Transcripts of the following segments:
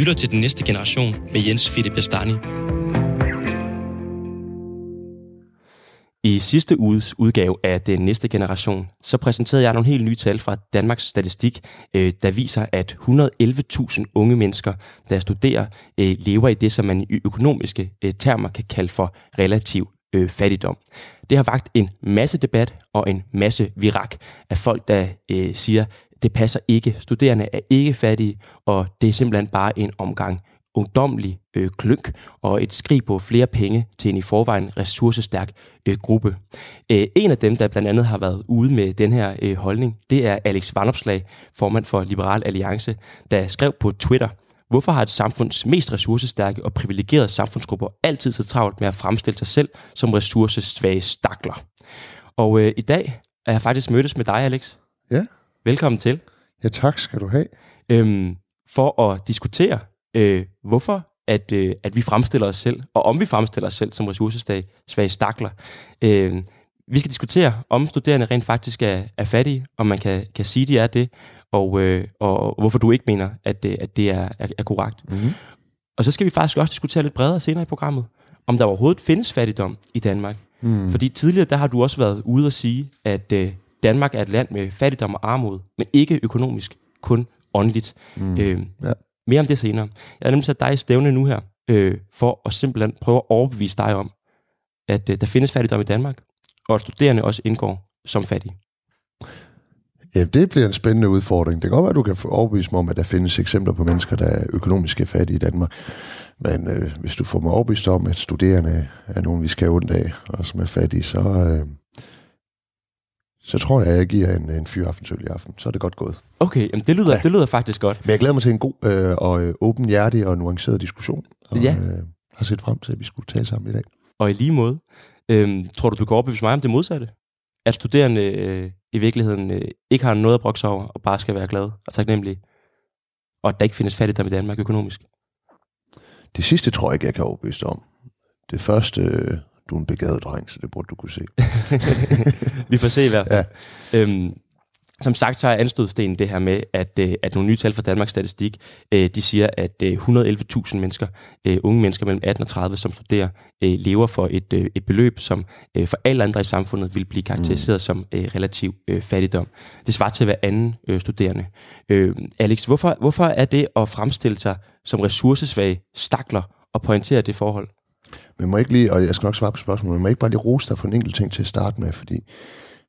lytter til Den Næste Generation med Jens Philip Bestani. I sidste uges udgave af Den Næste Generation, så præsenterede jeg nogle helt nye tal fra Danmarks Statistik, øh, der viser, at 111.000 unge mennesker, der studerer, øh, lever i det, som man i økonomiske øh, termer kan kalde for relativ fattigdom. Det har vagt en masse debat og en masse virak af folk, der siger, det passer ikke. Studerende er ikke fattige, og det er simpelthen bare en omgang ungdomlig øh, klønk og et skrig på flere penge til en i forvejen ressourcestærk øh, gruppe. Øh, en af dem, der blandt andet har været ude med den her øh, holdning, det er Alex Vanopslag, formand for Liberal Alliance, der skrev på Twitter, Hvorfor har et samfunds mest ressourcestærke og privilegerede samfundsgrupper altid så travlt med at fremstille sig selv som ressourcesvage stakler? Og øh, i dag er jeg faktisk mødtes med dig, Alex. Ja. Velkommen til. Ja, tak skal du have. Øhm, for at diskutere, øh, hvorfor at, øh, at vi fremstiller os selv, og om vi fremstiller os selv som ressourcesvage stakler. Øh, vi skal diskutere, om studerende rent faktisk er, er fattige, om man kan, kan sige, de er det, og, øh, og hvorfor du ikke mener, at, det, at det er, er, er korrekt. Mm-hmm. Og så skal vi faktisk også diskutere lidt bredere senere i programmet, om der overhovedet findes fattigdom i Danmark. Mm. Fordi tidligere, der har du også været ude at sige, at øh, Danmark er et land med fattigdom og armod, men ikke økonomisk, kun åndeligt. Mm. Øh, ja. Mere om det senere. Jeg har nemlig sat dig i stævne nu her, øh, for at simpelthen prøve at overbevise dig om, at øh, der findes fattigdom i Danmark, og at studerende også indgår som fattige. Ja, det bliver en spændende udfordring. Det kan godt være, at du kan overbevise mig om, at der findes eksempler på mennesker, der er økonomisk fattige i Danmark. Men øh, hvis du får mig overbevist om, at studerende er nogen, vi skal ondt af, og som er fattige, så, øh, så tror jeg, at jeg giver en, en fyraften i aften. Så er det godt gået. Okay, jamen det, lyder, ja. det lyder faktisk godt. Men jeg glæder mig til en god øh, og øh, åben hjertig og nuanceret diskussion. Og ja. øh, har set frem til, at vi skulle tale sammen i dag. Og i lige måde, øh, tror du, du kan overbevise mig om det modsatte? At studerende øh, i virkeligheden øh, ikke har noget at brokse over, og bare skal være glade og taknemmelige? Og at der ikke findes fattigdom i Danmark økonomisk? Det sidste tror jeg ikke, jeg kan overbevise om. Det første, øh, du er en begavet dreng, så det burde du kunne se. vi får se i hvert fald. Ja. Øhm, som sagt, så er anstødstenen det her med, at, øh, at nogle nye tal fra Danmarks Statistik, øh, de siger, at 111.000 mennesker, unge mennesker mellem 18 og 30, som studerer, lever for et, et beløb, som for alle andre i samfundet vil blive karakteriseret mm. som relativ fattigdom. Det svarer til hver anden studerende. Alex, hvorfor, hvorfor er det at fremstille sig som ressourcesvage stakler og pointere det forhold? Men må ikke lige, og jeg skal nok svare på spørgsmålet, men må ikke bare lige rose dig for en enkelt ting til at starte med, fordi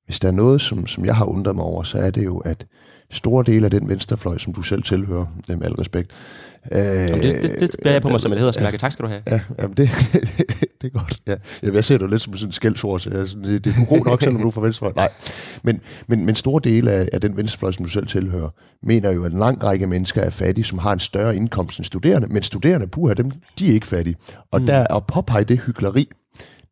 hvis der er noget, som, som jeg har undret mig over, så er det jo, at store dele af den venstrefløj, som du selv tilhører, med al respekt, Øh, jamen det, det, det bærer jeg på mig som et hedersmærke. Ja, tak skal du have. Ja, jamen det, det er godt. Ja. Jeg ser dig lidt som sådan en skældsord, så jeg, sådan, det, det er god nok, selvom du er fra venstrefløj. Nej, men, men, men store dele af, af den venstrefløj, som du selv tilhører, mener jo, at en lang række mennesker er fattige, som har en større indkomst end studerende, men studerende, puha, dem, de er ikke fattige. Og mm. der at påpege det hyggeleri,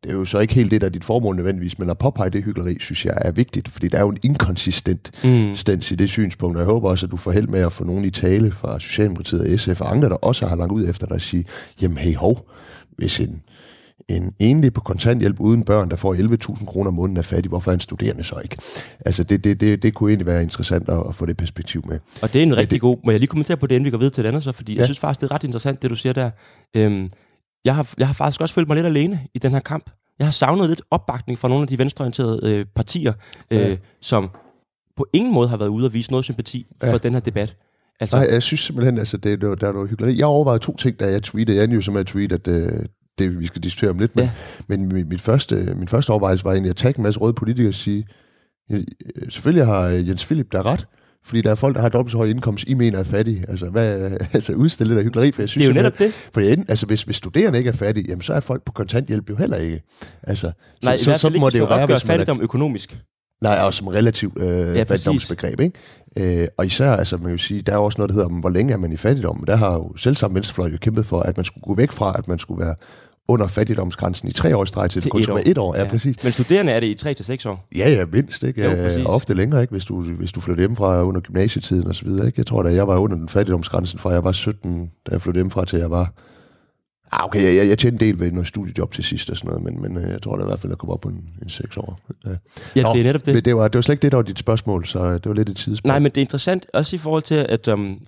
det er jo så ikke helt det, der er dit formål nødvendigvis, men at påpege det hyggeleri, synes jeg er vigtigt, fordi der er jo en inkonsistent mm. i det synspunkt, og jeg håber også, at du får held med at få nogen i tale fra Socialdemokratiet og SF og andre, der også har langt ud efter dig at sige, jamen hey hov, hvis en, en enlig på kontanthjælp uden børn, der får 11.000 kroner om måneden er fattig, hvorfor er en studerende så ikke? Altså det, det, det, det kunne egentlig være interessant at, at få det perspektiv med. Og det er en rigtig det, god, må jeg lige kommentere på det, inden vi går videre til det andet så, fordi ja. jeg synes faktisk, det er ret interessant, det du siger der. Øhm, jeg har, jeg har faktisk også følt mig lidt alene i den her kamp. Jeg har savnet lidt opbakning fra nogle af de venstreorienterede øh, partier, øh, ja. som på ingen måde har været ude og vise noget sympati ja. for den her debat. Altså, Nej, jeg synes simpelthen, altså, det, det, der er noget hyggeligt. Jeg overvejede to ting, da jeg tweetede. Jeg jo som at tweet, at øh, det vi skal diskutere om lidt. Men, ja. men min, mit første, min første overvejelse var egentlig at tage en masse røde politikere og sige, selvfølgelig har Jens Philip der ret, fordi der er folk, der har dobbelt så høj indkomst, I mener er fattige. Altså, hvad, altså udstille der hyggeleri, for jeg synes... Det er jo netop det. For jeg, altså, hvis, hvis studerende ikke er fattige, jamen, så er folk på kontanthjælp jo heller ikke. Altså, Nej, så, i hvert fald så, må det jo være, hvis fattigdom er, økonomisk. Nej, og som relativt øh, ja, fattigdomsbegreb, ikke? Øh, og især, altså man kan sige, der er også noget, der hedder, hvor længe er man i fattigdom? Der har jo selv sammen venstrefløj jo kæmpet for, at man skulle gå væk fra, at man skulle være under fattigdomsgrænsen i tre år streg til, til kun et, et år. Ja, ja, præcis. Men studerende er det i tre til seks år? Ja, ja, mindst. Ikke? Jo, præcis. Ofte længere, ikke? Hvis, du, hvis du flytter hjemmefra under gymnasietiden og så videre. Ikke? Jeg tror da, jeg var under den fattigdomsgrænsen fra jeg var 17, da jeg flyttede hjemmefra til jeg var... Ah, okay, jeg, jeg tjente en del ved noget studiejob til sidst og sådan noget, men, men øh, jeg tror da i hvert fald, at jeg kom op på en, en seks år. Ja, ja Nå, det er netop det. Det var, det var slet ikke det, der var dit spørgsmål, så det var lidt et tidsspørgsmål. Nej, men det er interessant også i forhold til, at um,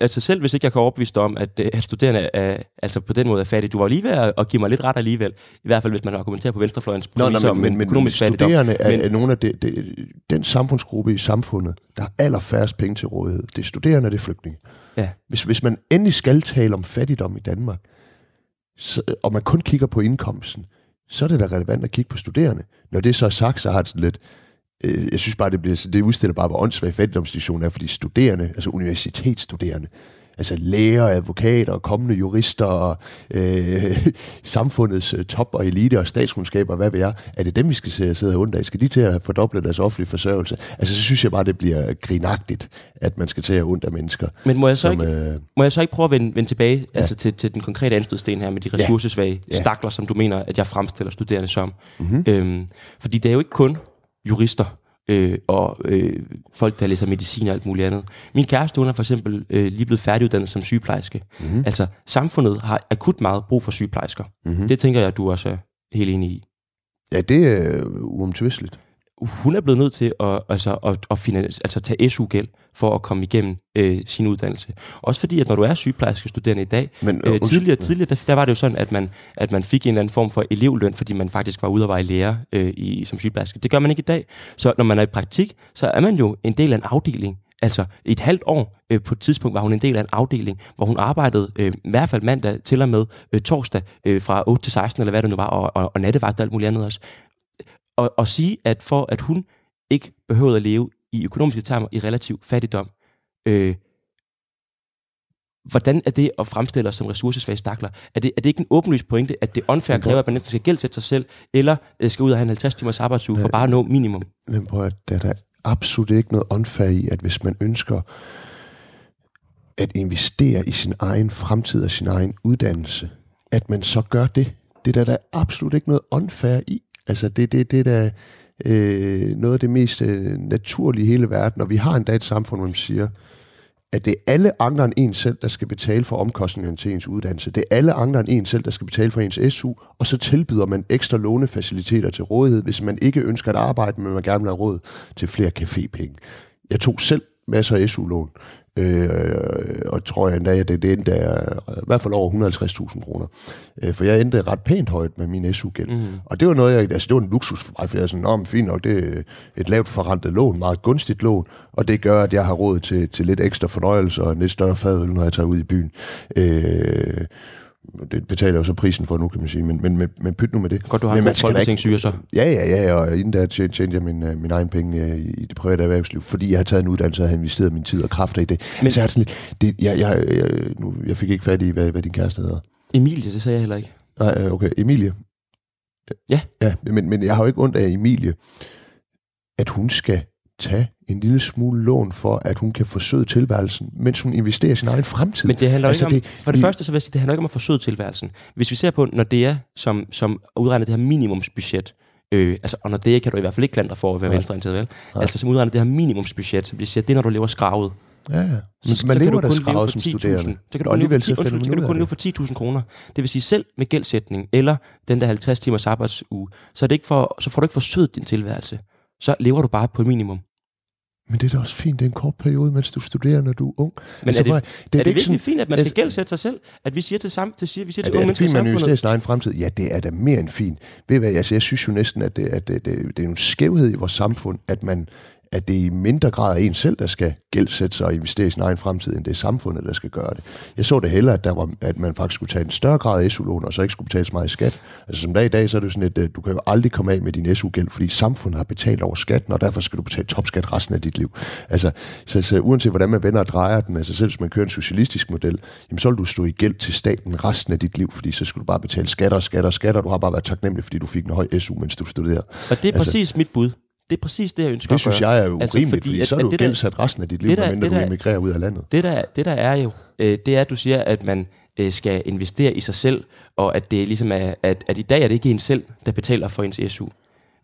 altså selv hvis ikke jeg kan overbevise om, at, øh, at studerende er, altså på den måde er fattige. Du var lige ved at, at give mig lidt ret alligevel. I hvert fald, hvis man argumenterer på venstrefløjens Nå, nej, men, men, men studerende er, Men- er nogle af det, det, den samfundsgruppe i samfundet, der har allerfærrest penge til rådighed. Det er studerende, det er flygtninge. Ja. Hvis, hvis man endelig skal tale om fattigdom i Danmark, så, og man kun kigger på indkomsten, så er det da relevant at kigge på studerende. Når det så er sagt, så har det sådan lidt, øh, jeg synes bare, det, bliver, det udstiller bare, hvor åndssvag fattigdomssituationen er, fordi studerende, altså universitetsstuderende, altså læger, advokater, kommende jurister og øh, samfundets øh, top og elite og statskundskaber, hvad ved jeg, er det dem, vi skal sidde sidde og ondt af? Skal de til at fordoble deres offentlige forsørgelse? Altså, så synes jeg bare, det bliver grinagtigt, at man skal til at ondt af mennesker. Men må jeg så, Som, ikke, øh, må jeg så ikke prøve at vende, vende tilbage ja. altså til, til den konkrete anstødsten her med de ressourcesvage ja. Stakler, som du mener, at jeg fremstiller studerende som? Mhm. Øhm, fordi det er jo ikke kun jurister øh, og øh, folk, der læser medicin og alt muligt andet. Min kæreste, hun er for eksempel øh, lige blevet færdiguddannet som sygeplejerske. Mm-hmm. Altså, samfundet har akut meget brug for sygeplejersker. Mm-hmm. Det tænker jeg, at du også er helt enig i. ja, det er uomtvisteligt. Hun er blevet nødt til at, altså, at, at finans, altså tage SU-gæld for at komme igennem øh, sin uddannelse. Også fordi, at når du er sygeplejerske studerende i dag, Men, øh, undskyld- tidligere, tidligere der, der var det jo sådan, at man, at man fik en eller anden form for elevløn, fordi man faktisk var ude at være lærer øh, i, som sygeplejerske. Det gør man ikke i dag. Så når man er i praktik, så er man jo en del af en afdeling. Altså et halvt år øh, på et tidspunkt var hun en del af en afdeling, hvor hun arbejdede øh, i hvert fald mandag til og med øh, torsdag øh, fra 8 til 16, eller hvad det nu var, og, og, og nattevagt og alt muligt andet også og, og sige, at for at hun ikke behøvede at leve i økonomiske termer i relativ fattigdom, øh, hvordan er det at fremstille os som ressourcesvage stakler? Er det, er det ikke en åbenlys pointe, at det unfair hvor- kræver, at man enten skal gældsætte sig selv, eller øh, skal ud og have en 50 timers arbejdsuge for bare at nå minimum? Men prøv at, der er der absolut ikke noget unfair i, at hvis man ønsker at investere i sin egen fremtid og sin egen uddannelse, at man så gør det. Det er der, der er absolut ikke noget unfair i. Altså det, det, det er da øh, noget af det mest øh, naturlige i hele verden, og vi har endda et samfund, hvor man siger, at det er alle andre end en selv, der skal betale for omkostningerne til ens uddannelse. Det er alle andre end en selv, der skal betale for ens SU, og så tilbyder man ekstra lånefaciliteter til rådighed, hvis man ikke ønsker at arbejde, men man gerne vil have råd til flere cafépenge. Jeg tog selv masser af SU-lån, øh, og tror jeg endda, at det, det endte af, i hvert fald over 150.000 kroner. Øh, for jeg endte ret pænt højt med min SU-gæld. Mm. Og det var noget, jeg, altså det var en luksus for mig, for jeg er sådan, Nå, men fint nok, det er et lavt forrentet lån, meget gunstigt lån, og det gør, at jeg har råd til, til lidt ekstra fornøjelse og en lidt større fadøl, når jeg tager ud i byen. Øh, det betaler jo så prisen for nu, kan man sige, men, men, men, men pyt nu med det. Godt, du har men en god folketingssyge så. Ja, ja, ja, og inden da tjente, jeg min, øh, min egen penge øh, i det private erhvervsliv, fordi jeg har taget en uddannelse og har investeret min tid og kræfter i det. Men- så det sådan lidt, det, jeg, jeg, jeg, nu, jeg fik ikke fat i, hvad, hvad din kæreste hedder. Emilie, det sagde jeg heller ikke. Nej, øh, okay, Emilie. Ja. Ja, men, men jeg har jo ikke ondt af Emilie, at hun skal tage en lille smule lån for, at hun kan forsøge tilværelsen, mens hun investerer i sin egen fremtid. Men det handler Altså, ikke om, det- for det vi- første så vil jeg sige, det handler ikke om at forsøge tilværelsen. Hvis vi ser på, når det er, som, som udregner det her minimumsbudget, øh, altså, og når det er, kan du i hvert fald ikke klandre for at være venstreorienteret, vel? Altså, som udregner det her minimumsbudget, som bliver siger, det er, når du lever skravet. ja, ja. Men Så- man så kan lever da skravet som 10.000. studerende. Så kan du kun leve for, så 10, finder undskyld, så kan du kun leve for 10.000 kroner. Det vil sige, selv med gældsætning, eller den der 50 timers arbejdsuge, så, er det ikke for, så får du ikke forsøget din tilværelse. Så lever du bare på et minimum. Men det er da også fint, det er en kort periode, mens du studerer, når du er ung. Men er det, prøv at- er det, ikke virkelig sådan- fint, at man skal Altså- gældsætte sig selv? At vi siger til, sam, til, siger, vi siger Er til det, unge er det mennesker i fint, man investerer i samfundet, sin egen fremtid? Ja, det er da mere end fint. Ved hvad, altså, jeg synes jo næsten, at, det, at det, det, det er en skævhed i vores samfund, at man at det i mindre grad er en selv, der skal gældsætte sig og investere i sin egen fremtid, end det er samfundet, der skal gøre det. Jeg så det hellere, at, der var, at man faktisk skulle tage en større grad af SU-lån, og så ikke skulle betale så meget i skat. Altså som dag i dag, så er det sådan, at øh, du kan jo aldrig komme af med din SU-gæld, fordi samfundet har betalt over skatten, og derfor skal du betale topskat resten af dit liv. Altså, så, så uanset hvordan man vender og drejer den, altså selv hvis man kører en socialistisk model, jamen så vil du stå i gæld til staten resten af dit liv, fordi så skal du bare betale skatter og skatter og skatter, og du har bare været taknemmelig, fordi du fik en høj SU, mens du studerede. og det er præcis mit bud. Det er præcis det, jeg ønsker Det synes jeg er urimeligt, altså, fordi, fordi at- så er du det gældsat resten af dit liv, der- medmindre du emigrerer ud af landet. Det der, det der er jo, øh, det er, at du siger, at man øh, skal investere i sig selv, og at det ligesom er, at, at i dag er det ikke en selv, der betaler for ens SU.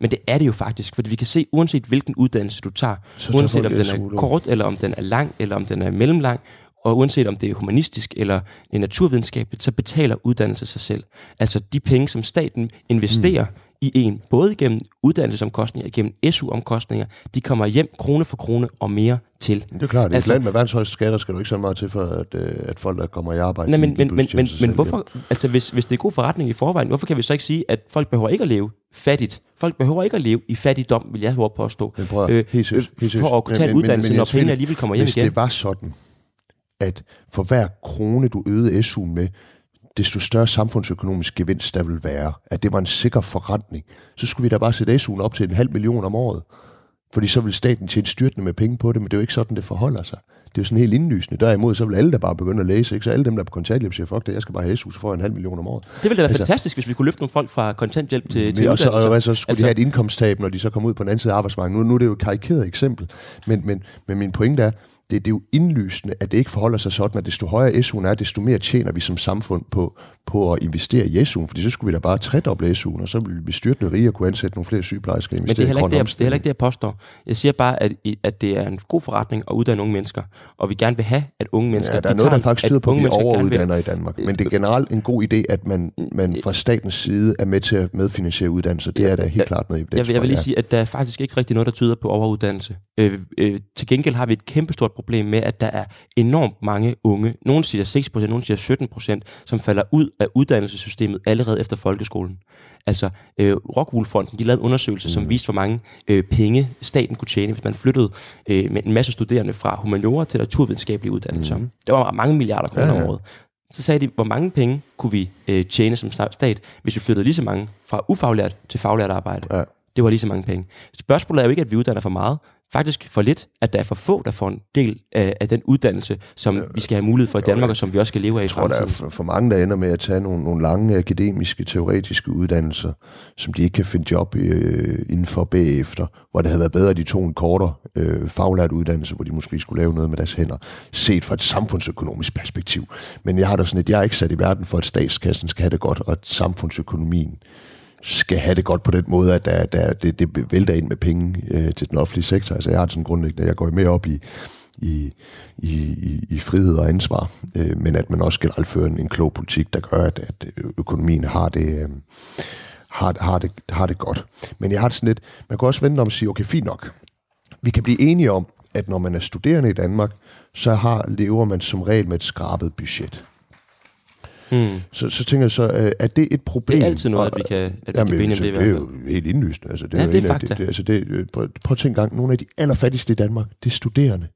Men det er det jo faktisk, fordi vi kan se, uanset hvilken uddannelse du tager, Så uanset om den er kort, eller om den er lang, eller om den er mellemlang, og uanset om det er humanistisk eller naturvidenskabeligt, så betaler uddannelse sig selv. Altså de penge, som staten investerer i en, både igennem uddannelsesomkostninger, igennem SU-omkostninger. De kommer hjem krone for krone og mere til. Det er klart, i altså, et land med verdens højeste skatter skal du ikke så meget til, for at, øh, at folk, der kommer i arbejde... Nej, men, men, men, men, men hvorfor, altså hvis, hvis det er god forretning i forvejen, hvorfor kan vi så ikke sige, at folk behøver ikke at leve fattigt? Folk behøver ikke at leve i fattigdom, vil jeg håbe påstå, men prøv, øh, helt helt for at kunne tage en uddannelse, men, men, når pengene alligevel kommer hjem hvis igen. Hvis det var sådan, at for hver krone, du øgede SU'en med, desto større samfundsøkonomisk gevinst der vil være, at det var en sikker forretning, så skulle vi da bare sætte SU'en op til en halv million om året. Fordi så vil staten tjene styrtende med penge på det, men det er jo ikke sådan, det forholder sig. Det er jo sådan helt indlysende. Derimod så vil alle der bare begynde at læse, ikke? så alle dem, der er på kontanthjælp, siger, fuck det, jeg skal bare have SU, så får jeg en halv million om året. Det ville da være altså, fantastisk, hvis vi kunne løfte nogle folk fra kontanthjælp til, til også, og, og så skulle altså, de have et indkomsttab, når de så kommer ud på den anden side af arbejdsmarkedet. Nu, nu er det jo et karikeret eksempel, men, men, men min pointe er, det, det er jo indlysende, at det ikke forholder sig sådan, at desto højere SU'en er, desto mere tjener vi som samfund på, på at investere i SU'en, fordi så skulle vi da bare tredoble SU'en, og så ville vi styrte rige og kunne ansætte nogle flere sygeplejersker. Men det er, heller ikke det, jeg, det er heller ikke det, jeg påstår. Jeg siger bare, at, at det er en god forretning at uddanne unge mennesker, og vi gerne vil have, at unge mennesker... Ja, der er noget, der faktisk tyder på, at vi overuddanner i Danmark. Men det er generelt en god idé, at man, man fra statens side er med til at medfinansiere uddannelse. Det er da helt jeg, klart noget jeg, jeg vil lige sige, at der er faktisk ikke rigtig noget, der tyder på overuddannelse. Øh, øh, til gengæld har vi et kæmpestort problem med, at der er enormt mange unge, nogle siger 6 procent, nogle siger 17 procent, som falder ud af uddannelsessystemet allerede efter folkeskolen. Altså, øh, Rockwool-fonden, de lavede en undersøgelse, mm. som viste, hvor mange øh, penge staten kunne tjene, hvis man flyttede øh, med en masse studerende fra humaniora til naturvidenskabelige uddannelser. Mm. Det var mange milliarder kroner ja, ja. om året. Så sagde de, hvor mange penge kunne vi øh, tjene som stat, hvis vi flyttede lige så mange fra ufaglært til faglært arbejde. Ja. Det var lige så mange penge. Spørgsmålet er jo ikke, at vi uddanner for meget faktisk for lidt, at der er for få, der får en del af, af den uddannelse, som ja, vi skal have mulighed for i Danmark, og som vi også skal leve af i fremtiden. Jeg tror, der er for, for mange, der ender med at tage nogle, nogle lange akademiske, teoretiske uddannelser, som de ikke kan finde job øh, inden for bagefter, hvor det havde været bedre, at de tog en kortere øh, faglært uddannelse, hvor de måske skulle lave noget med deres hænder, set fra et samfundsøkonomisk perspektiv. Men jeg har da sådan et, jeg er ikke sat i verden for, at statskassen skal have det godt, og at samfundsøkonomien skal have det godt på den måde, at der, der, det, det vælter ind med penge øh, til den offentlige sektor. Altså jeg har sådan grundlæggende, jeg går mere op i, i, i, i frihed og ansvar, øh, men at man også skal fører en, en klog politik, der gør, at, at økonomien har det, øh, har, har, det, har det godt. Men jeg har det sådan lidt, man kan også vente om at sige, okay, fint nok, vi kan blive enige om, at når man er studerende i Danmark, så har, lever man som regel med et skrabet budget. Mm. Så, så tænker jeg så, øh, er det et problem? Det er altid noget, og, at vi kan, at jamen, vi kan det, det er jo helt indlysende. Altså, det er ja, jo det er fakta. Det, det, altså, det, øh, prøv, prøv at tænke gang, nogle af de allerfattigste i Danmark, det er studerende.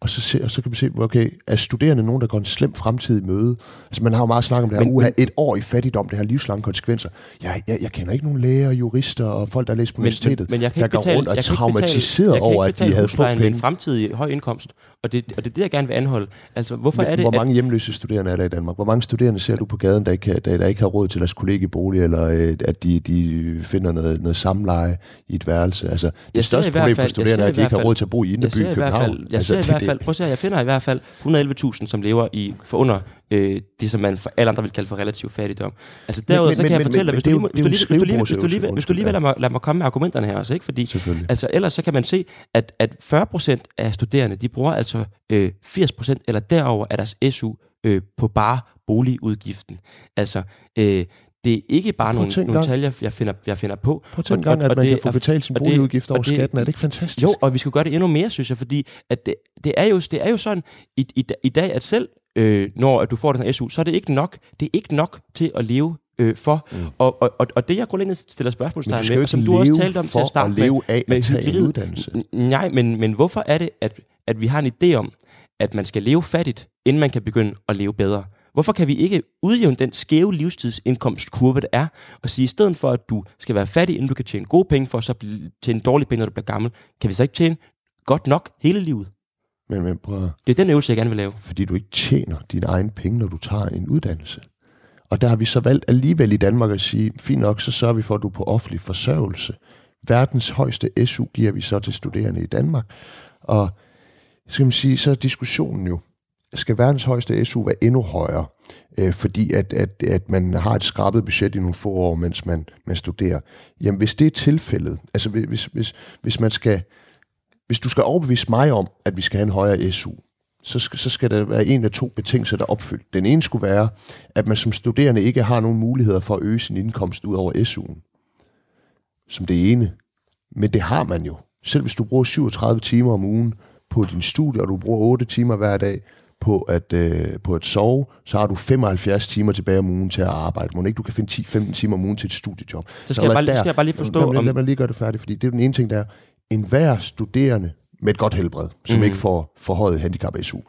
Og så, se, og så kan vi se, okay, er studerende nogen, der går en slem fremtid i møde? Altså man har jo meget snakket om det her, men, uha, et år i fattigdom, det har livslange konsekvenser. Jeg, jeg, jeg kender ikke nogen læger, jurister og folk, der læser på universitetet, men, men jeg kan der går betale, rundt og er traumatiseret over, at de havde fået penge. en fremtidig høj indkomst, og det, og det er det, jeg gerne vil anholde. Altså, hvorfor men, er det, hvor mange at... hjemløse studerende er der i Danmark? Hvor mange studerende ser du på gaden, der ikke, der, der ikke har råd til deres kollegebolig, eller øh, at de, de finder noget, noget samleje i et værelse? Altså, det største problem for studerende er, at de ikke har råd til at bo i Indeby i København. Jeg ser i hvert fald, prøv at se, jeg finder i hvert fald 111.000, som lever i for under øh, det, som man for alle andre vil kalde for relativ fattigdom. Altså derudover, så kan men, jeg fortælle dig, hvis du lige hvis du lige hvis du lige lade mig, lad mig komme med argumenterne her også, ikke? Fordi, altså ellers så kan man se, at, at 40% af studerende, de bruger altså øh, 80% eller derover af deres SU øh, på bare boligudgiften. Altså, øh, det er ikke bare nogle, nogle tal, jeg, jeg, finder, jeg finder på. Prøv at tænke gang, at man det, kan få betalt sin boligudgift over det, skatten. Er det ikke fantastisk? Jo, og vi skal gøre det endnu mere, synes jeg, fordi at det, det, er, jo, det er jo sådan i, i, i dag, at selv øh, når at du får den her SU, så er det ikke nok. Det er ikke nok til at leve øh, for. Mm. Og, og, og, og det, jeg grundlæggende stiller spørgsmålstegn med, og som du også talte om til at starte at leve af med, med at tage en uddannelse. Nej, men, men hvorfor er det, at, at vi har en idé om, at man skal leve fattigt, inden man kan begynde at leve bedre? Hvorfor kan vi ikke udjævne den skæve livstidsindkomstkurve, der er, og sige, i stedet for, at du skal være fattig, inden du kan tjene gode penge, for så tjene dårlige penge, når du bliver gammel, kan vi så ikke tjene godt nok hele livet? Men, men prøv Det er den øvelse, jeg gerne vil lave. Fordi du ikke tjener dine egne penge, når du tager en uddannelse. Og der har vi så valgt alligevel i Danmark at sige, fint nok, så sørger vi for, at du er på offentlig forsørgelse. Verdens højeste SU giver vi så til studerende i Danmark. Og skal man sige, så er diskussionen jo, skal verdens højeste SU være endnu højere, øh, fordi at, at, at man har et skrabet budget i nogle få år, mens man, man studerer. Jamen hvis det er tilfældet, altså hvis, hvis, hvis man skal, hvis du skal overbevise mig om, at vi skal have en højere SU, så skal, så skal der være en af to betingelser, der er opfyldt. Den ene skulle være, at man som studerende ikke har nogen muligheder for at øge sin indkomst ud over SU'en. som det ene. Men det har man jo. Selv hvis du bruger 37 timer om ugen på din studie, og du bruger 8 timer hver dag på at, øh, på at sove, så har du 75 timer tilbage om ugen til at arbejde. Må ikke du kan finde 10-15 timer om ugen til et studiejob. Så skal, jeg bare, der, skal jeg bare lige forstå... Lad, lad, lad mig lige gøre det færdigt, fordi det er den ene ting, der er, en hver studerende med et godt helbred, som mm. ikke får forhøjet handicap SU,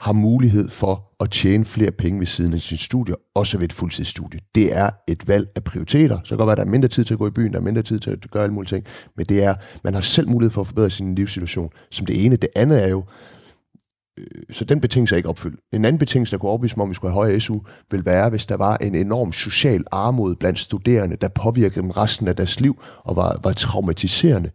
har mulighed for at tjene flere penge ved siden af sin studie, også ved et fuldtidsstudie. Det er et valg af prioriteter. Så kan godt være, at der er mindre tid til at gå i byen, der er mindre tid til at gøre alle mulige ting, men det er, man har selv mulighed for at forbedre sin livssituation. Som det ene. Det andet er jo, øh, så den betingelse er ikke opfyldt. En anden betingelse, der kunne overbevise mig om, vi skulle have højere SU, vil være, hvis der var en enorm social armod blandt studerende, der påvirkede dem resten af deres liv og var, var traumatiserende.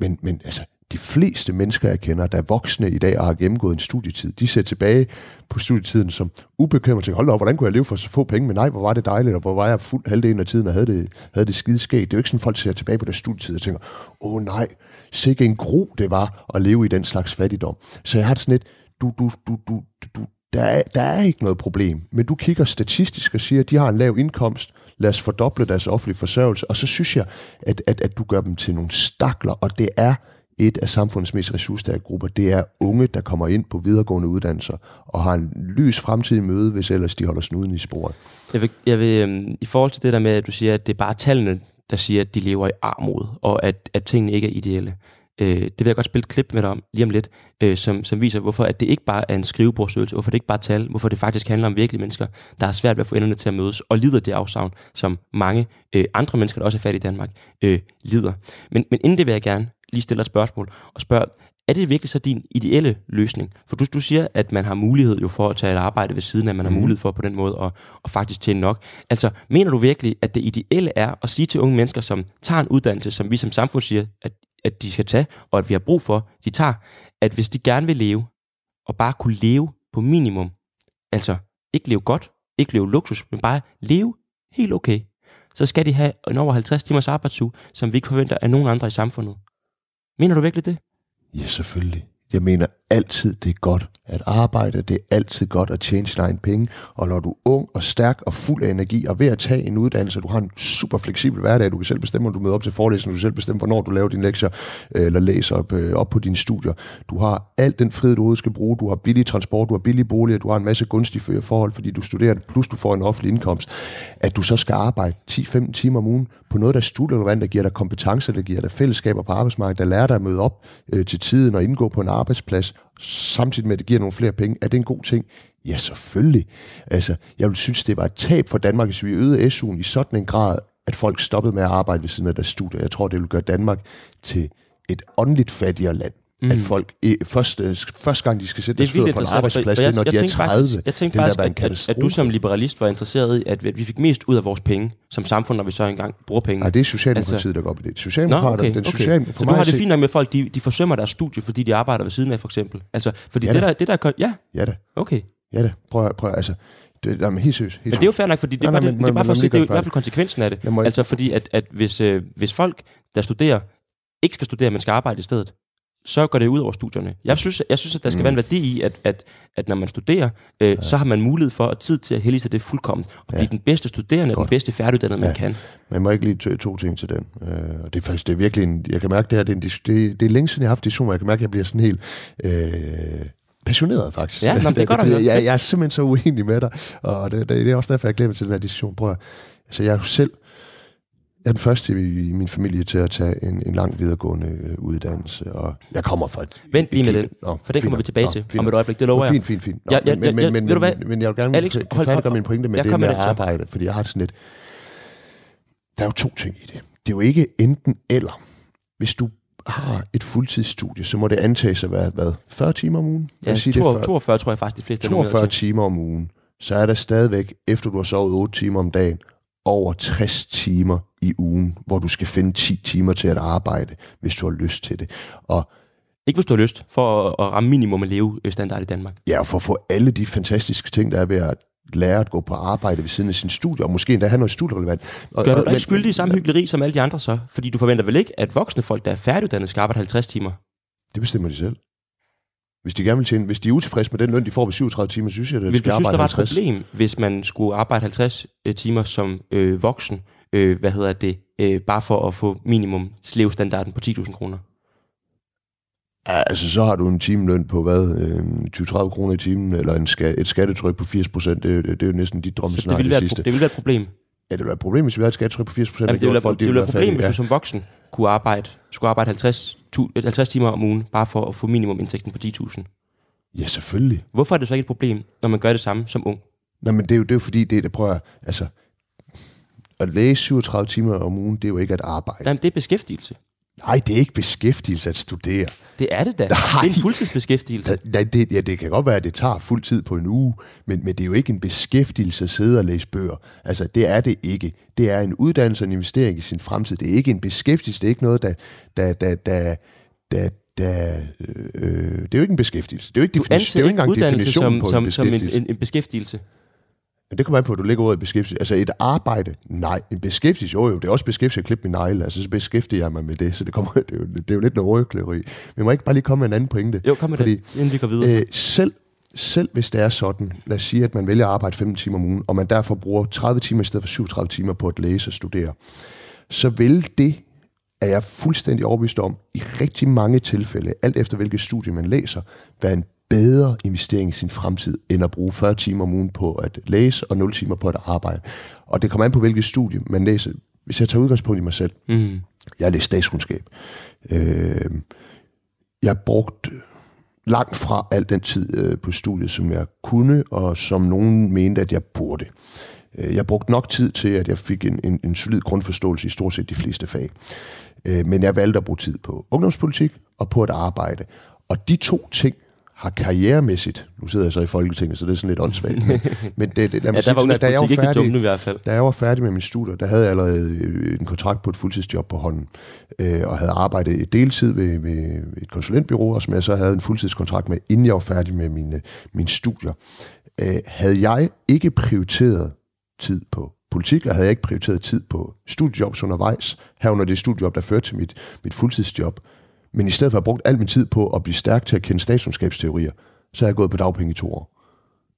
Men, men altså, de fleste mennesker, jeg kender, der er voksne i dag og har gennemgået en studietid, de ser tilbage på studietiden som ubekymret til, hold op, hvordan kunne jeg leve for så få penge, men nej, hvor var det dejligt, og hvor var jeg fuld halvdelen af tiden og havde det, havde det skide skægt. Det er jo ikke sådan, folk ser tilbage på deres studietid og tænker, åh oh, nej, sikke en gro det var at leve i den slags fattigdom. Så jeg har det sådan lidt, du, du, du, du, du, der er, der er ikke noget problem, men du kigger statistisk og siger, at de har en lav indkomst, lad os fordoble deres offentlige forsørgelse, og så synes jeg, at, at, at du gør dem til nogle stakler, og det er et af samfundets mest ressourcestærke grupper, det er unge, der kommer ind på videregående uddannelser og har en lys fremtidig møde, hvis ellers de holder snuden i sporet. Jeg vil, jeg vil, øhm, I forhold til det der med, at du siger, at det er bare tallene, der siger, at de lever i armod, og at, at tingene ikke er ideelle. Øh, det vil jeg godt spille et klip med dig om lige om lidt, øh, som, som viser, hvorfor at det ikke bare er en skrivebordsøvelse, hvorfor det ikke bare er tal, hvorfor det faktisk handler om virkelige mennesker, der har svært ved at få enderne til at mødes, og lider det afsavn, som mange øh, andre mennesker, der også er fat i Danmark, øh, lider. Men, men inden det vil jeg gerne lige stille et spørgsmål og spørge, er det virkelig så din ideelle løsning? For du, du siger, at man har mulighed jo for at tage et arbejde ved siden af, man har mhm. mulighed for på den måde at, at faktisk tjene nok. Altså, mener du virkelig, at det ideelle er at sige til unge mennesker, som tager en uddannelse, som vi som samfund siger, at, at de skal tage, og at vi har brug for, de tager, at hvis de gerne vil leve, og bare kunne leve på minimum, altså ikke leve godt, ikke leve luksus, men bare leve helt okay, så skal de have en over 50 timers arbejdsuge, som vi ikke forventer af nogen andre i samfundet. Mener du virkelig det? Ja, selvfølgelig. Jeg mener altid, det er godt at arbejde. Det er altid godt at tjene sin egen penge. Og når du er ung og stærk og fuld af energi, og ved at tage en uddannelse, du har en super fleksibel hverdag, du kan selv bestemme, om du møder op til forelæsning, du kan selv bestemme, hvornår du laver dine lektier, øh, eller læser op, øh, op på dine studier. Du har alt den frihed, du skal bruge. Du har billig transport, du har billige boliger, du har en masse gunstige forhold, fordi du studerer, plus du får en offentlig indkomst. At du så skal arbejde 10-15 timer om ugen på noget, der er studierelevant, der giver dig kompetencer, der giver dig fællesskaber på arbejdsmarkedet, der lærer dig at møde op øh, til tiden og indgå på en arbejdsplads, samtidig med, at det giver nogle flere penge. Er det en god ting? Ja, selvfølgelig. Altså, jeg vil synes, det var et tab for Danmark, hvis vi øgede SU'en i sådan en grad, at folk stoppede med at arbejde ved siden af deres studie. Jeg tror, det vil gøre Danmark til et åndeligt fattigere land mm. at folk første, første gang, de skal sætte deres fødder på en arbejdsplads, det er, når jeg, de er 30. Faktisk, jeg tænkte faktisk, at, at, at du som liberalist var interesseret i, at vi fik mest ud af vores penge som samfund, når vi så engang bruger penge. Nej, det er Socialdemokratiet, altså, der går op i det. Socialdemokrater, Nå, okay, den social, okay. For så du har det fint nok med, at folk de, de forsømmer deres studie, fordi de arbejder ved siden af, for eksempel? Altså, fordi ja, det, der, det der... Ja? Ja da. Okay. Ja da. Prøv, prøv altså, det, jamen, helt seriøst. Men det er jo fair nok, fordi det, nej, nej, men, det, det er bare for at sige, det er i hvert fald konsekvensen af det. Altså fordi, at, at hvis, øh, hvis folk, der studerer, ikke skal studere, men skal arbejde i stedet, så går det ud over studierne. Jeg synes, jeg synes at der skal mm. være en værdi i, at, at, at når man studerer, øh, ja. så har man mulighed for at tid til at hellige sig det fuldkommen. Og ja. blive den bedste studerende, Godt. den bedste færdiguddannede, ja. man kan. Man må ikke lige to, to ting til den. Øh, og det er faktisk det er virkelig en, jeg kan mærke, det, her, det, er en, det, det er længe siden, jeg har haft diskussion, jeg kan mærke, at jeg bliver sådan helt... Øh, passioneret faktisk. Ja, nå, det er godt det, jeg, jeg, jeg er simpelthen så uenig med dig, og det, det, det er også derfor, jeg mig til den her diskussion. Prøv at, altså, jeg er jo selv jeg er den første i min familie til at tage en, en lang videregående øh, uddannelse, og jeg kommer fra et... Vent lige med den, Nå, for den kommer vi tilbage Nå, til fint. om et øjeblik, det lover jeg. Fint, fint, fint. Nå, ja, ja, men, men, men, men, men jeg vil gerne Alex, hold, hold, min pointe med det med at arbejde, fordi jeg har sådan lidt... Der er jo to ting i det. Det er jo ikke enten eller. Hvis du har et fuldtidsstudie, så må det antages at være, hvad, 40 timer om ugen? Ja, sige 42, 42 tror jeg faktisk, de fleste 42 timer om ugen. Så er der stadigvæk, efter du har sovet 8 timer om dagen, over 60 timer i ugen, hvor du skal finde 10 timer til at arbejde, hvis du har lyst til det. Og ikke hvis du har lyst, for at ramme minimum af levestandard i Danmark. Ja, og for at få alle de fantastiske ting, der er ved at lære at gå på arbejde ved siden af sin studie, og måske endda have noget studierelevant. Og, Gør du dig ikke skyldig i samme hyggeleri som alle de andre så? Fordi du forventer vel ikke, at voksne folk, der er færdiguddannede, skal arbejde 50 timer? Det bestemmer de selv. Hvis de gerne vil tjene, hvis de er utilfredse med den løn, de får ved 37 timer, synes jeg, at de skal arbejde Vil du synes, der var et problem, hvis man skulle arbejde 50 øh, timer som øh, voksen, øh, hvad hedder det, øh, bare for at få minimum slevstandarden på 10.000 kroner? Ja, altså så har du en timeløn på hvad, øh, 20-30 kroner i timen, eller en ska- et skattetryk på 80 procent, det, det, det, er jo næsten dit drømme Så det det, være, sidste. et pro- det vil være et problem. Ja, det ville være et problem, hvis vi havde et skattetryk på 80 procent, Jamen, det ville være, folk, det ville være et problem, hvis du som voksen kunne arbejde, skulle arbejde 50, tu- 50 timer om ugen, bare for at få minimum indtægten på 10.000. ja, selvfølgelig. Hvorfor er det så ikke et problem, når man gør det samme som ung? Nej, men det er jo, det er jo fordi, det, det prøver jeg, altså, at læse 37 timer om ugen, det er jo ikke at arbejde. Jamen, det er beskæftigelse. Nej, det er ikke beskæftigelse at studere. Det er det da. Nej. Det er en fuldtidsbeskæftigelse. Nej, det, ja, det kan godt være, at det tager fuld tid på en uge, men, men det er jo ikke en beskæftigelse at sidde og læse bøger. Altså, det er det ikke. Det er en uddannelse og en investering i sin fremtid. Det er ikke en beskæftigelse. Det er ikke noget, der... der, der, der, der der, øh, det er jo ikke en beskæftigelse. Det er jo ikke, defini- det er jo ikke engang definitionen som, på en som, som en, beskæftigelse. en, en beskæftigelse. Men det kommer an på, at du lægger ordet beskæftigelse. Altså et arbejde, nej. En beskæftigelse, jo jo, det er også beskæftigelse at klippe min negle. Altså så beskæftiger jeg mig med det, så det, kommer, det, er, jo, det er jo lidt noget røgklæderi. Men må jeg ikke bare lige komme med en anden pointe? Jo, kom med Fordi, det, inden vi går videre. Øh, selv, selv hvis det er sådan, lad os sige, at man vælger at arbejde 15 timer om ugen, og man derfor bruger 30 timer i stedet for 37 timer på at læse og studere, så vil det, er jeg fuldstændig overbevist om, i rigtig mange tilfælde, alt efter hvilket studie man læser, være en bedre investering i sin fremtid, end at bruge 40 timer om ugen på at læse og 0 timer på at arbejde. Og det kommer an på, hvilket studie man læser. Hvis jeg tager udgangspunkt i mig selv, Mm. jeg har læst statskundskab. Øh, jeg har brugt langt fra al den tid øh, på studiet, som jeg kunne, og som nogen mente, at jeg burde. Øh, jeg brugte nok tid til, at jeg fik en, en, en solid grundforståelse i stort set de fleste fag. Øh, men jeg valgte at bruge tid på ungdomspolitik og på at arbejde. Og de to ting har karrieremæssigt, nu sidder jeg så i Folketinget, så det er sådan lidt åndssvagt, men, men det, det, lad Ja, mig der sige var sådan, da jeg var færdig, dumme i hvert fald. da jeg var færdig med min studier, der havde jeg allerede øh, en kontrakt på et fuldtidsjob på hånden, øh, og havde arbejdet et deltid ved, ved et konsulentbyrå, og som jeg så havde en fuldtidskontrakt med, inden jeg var færdig med mine, mine studier. Øh, havde jeg ikke prioriteret tid på politik, og havde jeg ikke prioriteret tid på studiejobs undervejs, herunder det studiejob, der førte til mit, mit fuldtidsjob, men i stedet for at have brugt al min tid på at blive stærk til at kende statskundskabsteorier, så er jeg gået på dagpenge i to år.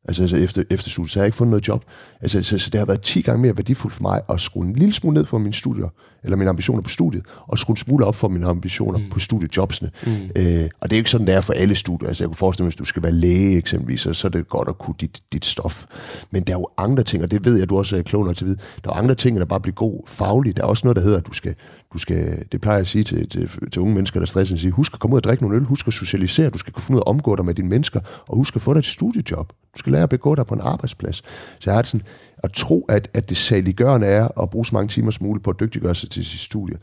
Altså, altså efter, efter studiet, så har jeg ikke fundet noget job. Altså, så, så det har været 10 gange mere værdifuldt for mig at skrue en lille smule ned for mine studier, eller mine ambitioner på studiet, og skrue en smule op for mine ambitioner mm. på studiejobsene. Mm. Øh, og det er jo ikke sådan, det er for alle studier. Altså, jeg kunne forestille mig, hvis du skal være læge eksempelvis, så, så er det godt at kunne dit, dit stof. Men der er jo andre ting, og det ved jeg, du også er klog nok til at vide. Der er andre ting, der bare bliver god fagligt. Der er også noget, der hedder, at du skal, du skal det plejer jeg at sige til, til, til unge mennesker, der stresser, at sige, husk at komme ud og drikke nogle øl, husk at socialisere, du skal kunne finde ud af at omgå dig med dine mennesker, og husk at få dig et studiejob. Du skal lære at begå dig på en arbejdsplads. Så jeg har det sådan, at tro, at, at det saliggørende er at bruge så mange timer som muligt på at dygtiggøre sig til sit studie.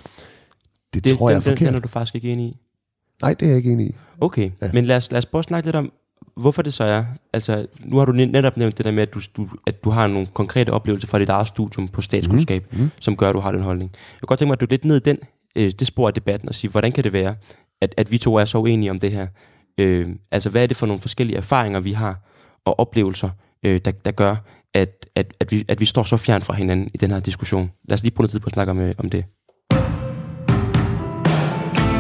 Det, det tror den, jeg er forkert. den er du faktisk ikke enig i. Nej, det er jeg ikke enig i. Okay, Ja. men lad os, lad os prøve at snakke lidt om, hvorfor det så er. Altså, nu har du net- netop nævnt det der med, at du, du, at du har nogle konkrete oplevelser fra dit eget studium på statskundskab, mm. Mm. som gør, at du har den holdning. Jeg kunne godt tænke mig, at du lidt ned i den, øh, det spor af debatten og sige, hvordan kan det være, at, at vi to er så uenige om det her? Øh, altså, hvad er det for nogle forskellige erfaringer, vi har, og oplevelser, øh, der, der gør, at, at, at, vi, at vi står så fjern fra hinanden i den her diskussion? Lad os lige bruge noget tid på at snakke om, øh, om det.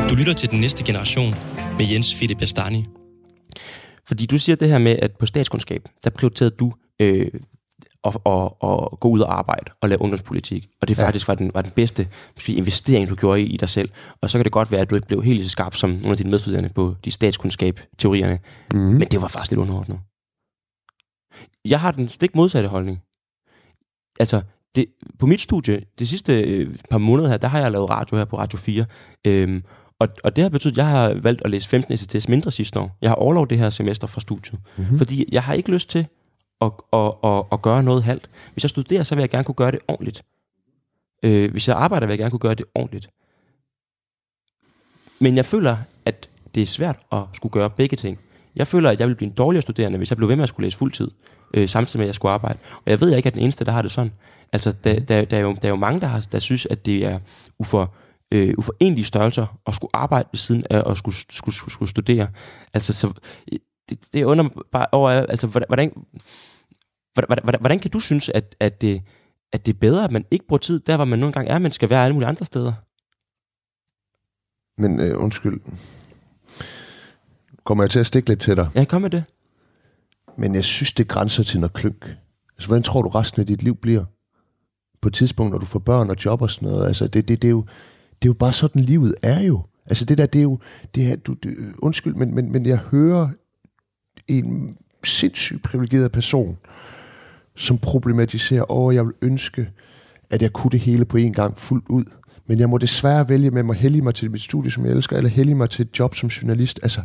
Du lytter til den næste generation med Jens Philip Bastani. Fordi du siger det her med, at på statskundskab, der prioriterede du øh, at, at, at gå ud og arbejde og lave ungdomspolitik. Og det Ja. faktisk var den, var den bedste investering, du gjorde i, i dig selv. Og så kan det godt være, at du ikke blev helt så skarp som nogle af dine medstuderende på de statskundskab-teorierne. Mm. Men det var faktisk lidt underordnet. Jeg har den stik modsatte holdning. Altså, det, på mit studie, de sidste øh, par måneder her, der har jeg lavet radio her på Radio 4. Øhm, og, og det har betydet, at jeg har valgt at læse 15 ECTS mindre sidste år. Jeg har overlov det her semester fra studiet. Mm-hmm. Fordi jeg har ikke lyst til at, at, at, at gøre noget halvt. Hvis jeg studerer, så vil jeg gerne kunne gøre det ordentligt. Øh, hvis jeg arbejder, vil jeg gerne kunne gøre det ordentligt. Men jeg føler, at det er svært at skulle gøre begge ting. Jeg føler, at jeg ville blive en dårligere studerende, hvis jeg blev ved med at skulle læse fuldtid, øh, samtidig med, at jeg skulle arbejde. Og jeg ved, at jeg ikke er den eneste, der har det sådan. Altså, der, der, der, er, jo, der er jo mange, der, har, der synes, at det er ufor, øh, uforenelige størrelser at skulle arbejde ved siden af at skulle, skulle, skulle, skulle studere. Altså, så, det, det under mig bare over, altså, hvordan, hvordan, hvordan, hvordan, kan du synes, at, at, det, at det er bedre, at man ikke bruger tid der, hvor man nogle gange er, men skal være alle mulige andre steder? Men øh, undskyld. Kommer jeg til at stikke lidt til dig? Ja, kom med det. Men jeg synes, det grænser til noget klønk. Altså, hvordan tror du resten af dit liv bliver? på et tidspunkt, når du får børn og job og sådan noget. Altså, det, det, det, er, jo, det er jo bare sådan, livet er jo. Altså, det der, det er jo... Det er, du, det, undskyld, men, men, men jeg hører en sindssygt privilegeret person, som problematiserer, åh, jeg vil ønske, at jeg kunne det hele på en gang fuldt ud. Men jeg må desværre vælge med at hellige mig til mit studie, som jeg elsker, eller hellige mig til et job som journalist. Altså,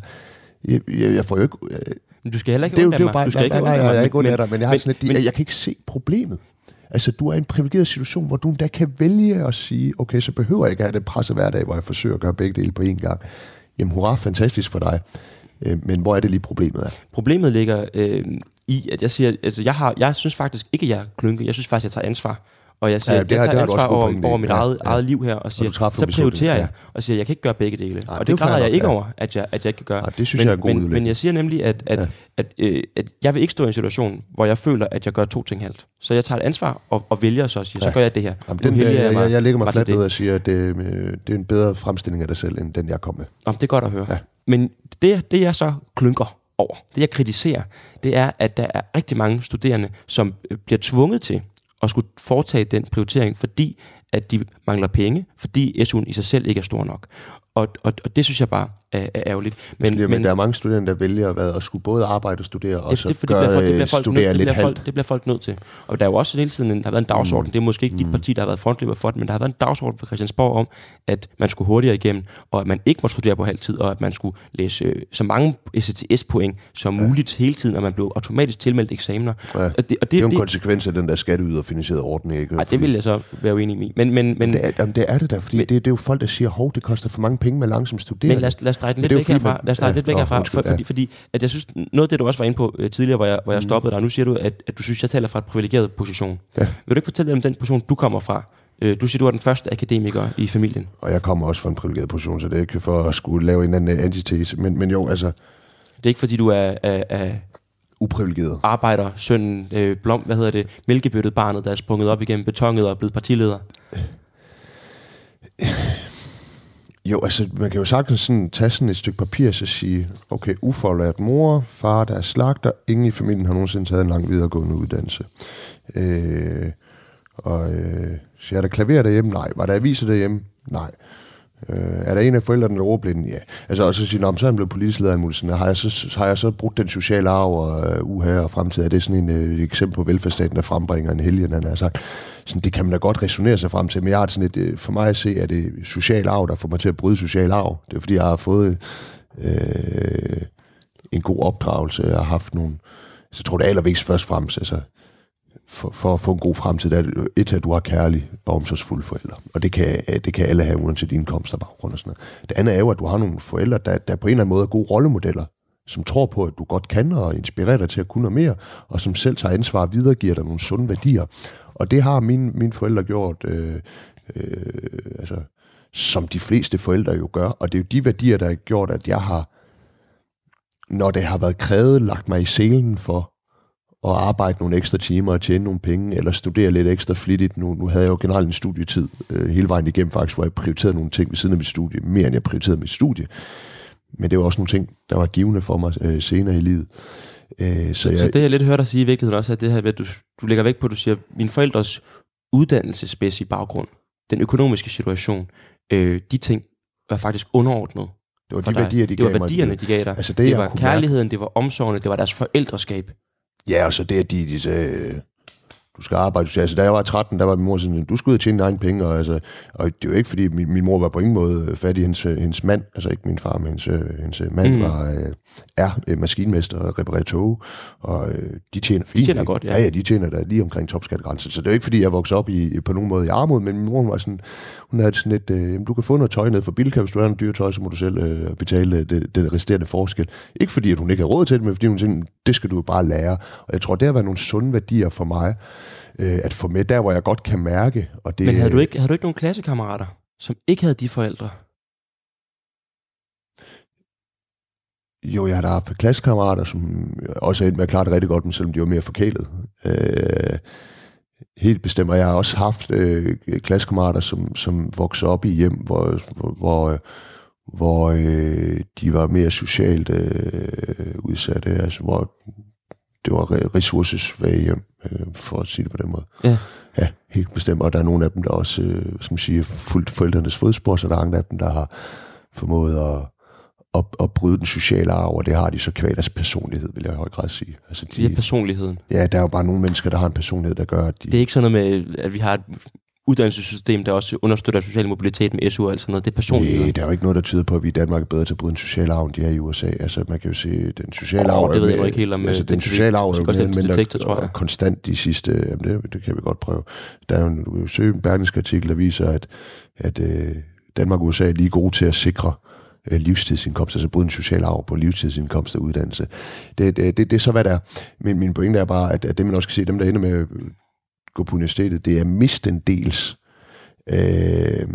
jeg, jeg, jeg får jo ikke... Øh, men du skal heller ikke det, undre mig. bare, Du skal ikke nej, nej, jeg er ikke af dig, men jeg har sådan lidt, men- jeg, jeg kan ikke se problemet. Altså, du er i en privilegeret situation, hvor du endda kan vælge at sige, okay, så behøver jeg ikke have det presset hver dag, hvor jeg forsøger at gøre begge dele på én gang. Jamen, hurra, fantastisk for dig. Øh, Men hvor er det lige problemet er? Problemet ligger øh, i, at jeg siger, altså jeg, har, jeg synes faktisk ikke, at jeg er klynke. Jeg synes faktisk, at jeg tager ansvar. Og jeg siger, Ja, det jeg har- tager det ansvar over, over mit Ja, eget, ja. eget liv her, og siger, træffer så prioriterer jeg, ja. og siger, jeg kan ikke gøre begge dele. Nej, og det det græder jeg ikke ja. over, at jeg, at jeg ikke kan gøre. Nej, det synes men, jeg er en god men, men jeg siger nemlig, at, at, Ja. at, øh, at jeg vil ikke stå i en situation, hvor jeg føler, at jeg gør to ting halvt. Så jeg tager et ansvar og, og vælger så at sige, så Ja. gør jeg det her. Jamen, den, helliger jeg, jeg, jeg lægger mig fladt ned og siger, at det, øh, det er en bedre fremstilling af dig selv, end den jeg kom med. Om det er godt at høre. Ja. Men det, det jeg så klynker over, det jeg kritiserer, det er, at der er rigtig mange studerende, som øh, bliver tvunget til at skulle foretage den prioritering, fordi at de mangler penge, fordi SU'en i sig selv ikke er stor nok. Og, og, og det synes jeg bare er, er ærgerligt. Men, men, men der er mange studerende, der vælger hvad, at skulle både arbejde og studere, og det, så det, for det, gøre, bliver folk, det, bliver øh, folk, studere det, lidt bliver halvt. folk, det bliver folk nødt til. Og der er jo også hele tiden en, der har været en dagsorden. Mm. Det er måske ikke dit parti, der har været frontløber for det, men der har været en dagsorden for Christiansborg om, at man skulle hurtigere igennem, og at man ikke må studere på halv tid, og at man skulle læse øh, så mange STS-point som ja. muligt hele tiden, og man blev automatisk tilmeldt eksamener. Ja. Og det, og det, Det er jo en det, konsekvens af den der skatteyderfinansierede ordning, ikke? ej, det vil jeg så være uenig i. Men, men, men, det er, jamen, det er det da, fordi Men- det, det er jo folk, der siger, hov, det koster for mange penge med langsom studerende. Men lad os, lad os dreje den lidt væk herfra. man- Lad os dreje ja, lidt væk herfra, for, fordi, fordi at jeg synes, noget af det, du også var inde på øh, tidligere, hvor jeg, hvor jeg stoppede dig, nu siger du, at, at du synes, jeg taler fra et privilegeret position. Ja. Vil du ikke fortælle om den position, du kommer fra? Øh, Du siger, du er den første akademiker i familien. Og jeg kommer også fra en privilegeret position, så det er ikke for at skulle lave en anden antitese. Men, men jo, altså, Det er ikke, fordi du er, er, er uprivilegeret. arbejder, sønnen, øh, blom, hvad hedder det, mælkebøttet barnet, der er sprunget op igennem betonet og er blevet partileder. Jo, altså, man kan jo sagtens sådan tage sådan et stykke papir og så sige, okay, ufaglært mor, far, der er slagter, ingen i familien har nogensinde taget en lang videregående uddannelse. Øh, og øh, så er der klaver derhjemme? Nej. Var der aviser derhjemme? Nej. Øh, er der en af forældrene, der råber? Ja. Altså, og så siger "Nå, så er han blevet politisk leder af har, jeg så, har jeg så brugt den sociale arv og uh, uha og fremtid? Er det sådan en, uh, et eksempel på velfærdsstaten, der frembringer en helgen, han har sagt? Sådan, det kan man da godt resonere sig frem til, men jeg har sådan et, øh, for mig at se, at det social arv, der får mig til at bryde social arv. Det er fordi, jeg har fået øh, en god opdragelse, jeg har haft nogle, så jeg tror det er allervigtigst først og fremmest, altså, for, for at få en god fremtid, er det et, at du har kærlige og omsorgsfulde forældre. Og det kan, øh, det kan alle have, uanset indkomst og baggrund og sådan noget. Det andet er jo, at du har nogle forældre, der, der på en eller anden måde er gode rollemodeller, som tror på, at du godt kan og inspirerer dig til at kunne noget mere, og som selv tager ansvar og videregiver dig nogle sunde værdier. Og det har mine, mine forældre gjort, øh, øh, altså, som de fleste forældre jo gør. Og det er jo de værdier, der har gjort, at jeg har, når det har været krævet, lagt mig i selen for at arbejde nogle ekstra timer og tjene nogle penge, eller studere lidt ekstra flittigt. Nu, nu havde jeg jo generelt en studietid øh, hele vejen igennem faktisk, hvor jeg prioriterede nogle ting ved siden af mit studie, mere end jeg prioriterede mit studie. Men det var også nogle ting, der var givende for mig øh, senere i livet. Øh, så jeg, så det jeg lidt hørt dig sige i virkeligheden også, er det her, ved, at du, du lægger vægt på, at du siger, mine forældres uddannelsesmæssige baggrund, den økonomiske situation, øh, de ting var faktisk underordnet det var de dig. værdier, de det var gav værdierne, mig. de gav dig. Altså det, det var kærligheden, det var omsorgen, det var deres forældreskab. Ja, og så det, at de, de sagde, du skal arbejde. Altså, da jeg var 13, der var min mor sådan, du skulle ud og tjene dine egne penge. Og, altså, og det var ikke, fordi min, min mor var på ingen måde fat i hendes, øh, hendes mand. Altså ikke min far, men hendes, øh, hendes mand Mm. var, øh, er øh, maskinmester og reparerer tog. Og øh, de tjener fint. tjener ikke? godt, ja. ja. Ja, de tjener da lige omkring topskattegrænsen. Så det er jo ikke, fordi jeg voksede op i, på nogen måde i armod, men min mor var sådan, hun havde sådan et, øh, du kan få noget tøj ned for Bilka, hvis du har noget dyre tøj, så må du selv øh, betale det, det resterende forskel. Ikke fordi, at hun ikke har råd til det, men fordi hun tænkte, det skal du bare lære. Og jeg tror, det har været nogle sunde værdier for mig, øh, at få med der, hvor jeg godt kan mærke. Og det, Men havde du, ikke, havde du ikke nogen klassekammerater, som ikke havde de forældre? Jo, jeg har da haft klassekammerater, som også er endt med at klare det rigtig godt, men selvom de var mere forkælet. Øh, helt bestemt. Og jeg har også haft øh, klassekammerater, som, som voksede op i hjem, hvor, hvor, hvor, hvor øh, de var mere socialt øh, udsatte, altså hvor det var re- ressourcesvage hjem, øh, for at sige det på den måde. Ja. Ja, Helt bestemt, og der er nogle af dem, der også, øh, som siger, fuldt forældrenes fodspor, så der er andre af dem, der har formået at, at, at bryde den sociale arv, og det har de så kvad deres personlighed, vil jeg i høj grad sige. Altså de, det er personligheden. Ja, der er jo bare nogle mennesker, der har en personlighed, der gør, at de... Det er ikke sådan noget med, at vi har et uddannelsessystem, der også understøtter social mobilitet med SU og alt sådan noget. Det er personligt. Nej, der er jo ikke noget, der tyder på, at vi i Danmark er bedre til at bryde en social arv, end de er i USA. Altså, man kan jo se, den sociale arv... det ved jeg ikke helt om... Altså, øh, den sociale arv er jo mere mindre detektor, jeg. konstant de sidste... Jamen, det, det kan vi godt prøve. Der er jo en, en berlingsk artikel, der viser, at, at øh, Danmark og USA er lige gode til at sikre øh, livstidsindkomst, altså både en social arv på livstidsindkomst og uddannelse. Det, det, det, det er så, hvad der er. Men min pointe er bare, at, at det man også kan se, dem der ender med at gå på universitetet, det er mistendels øh,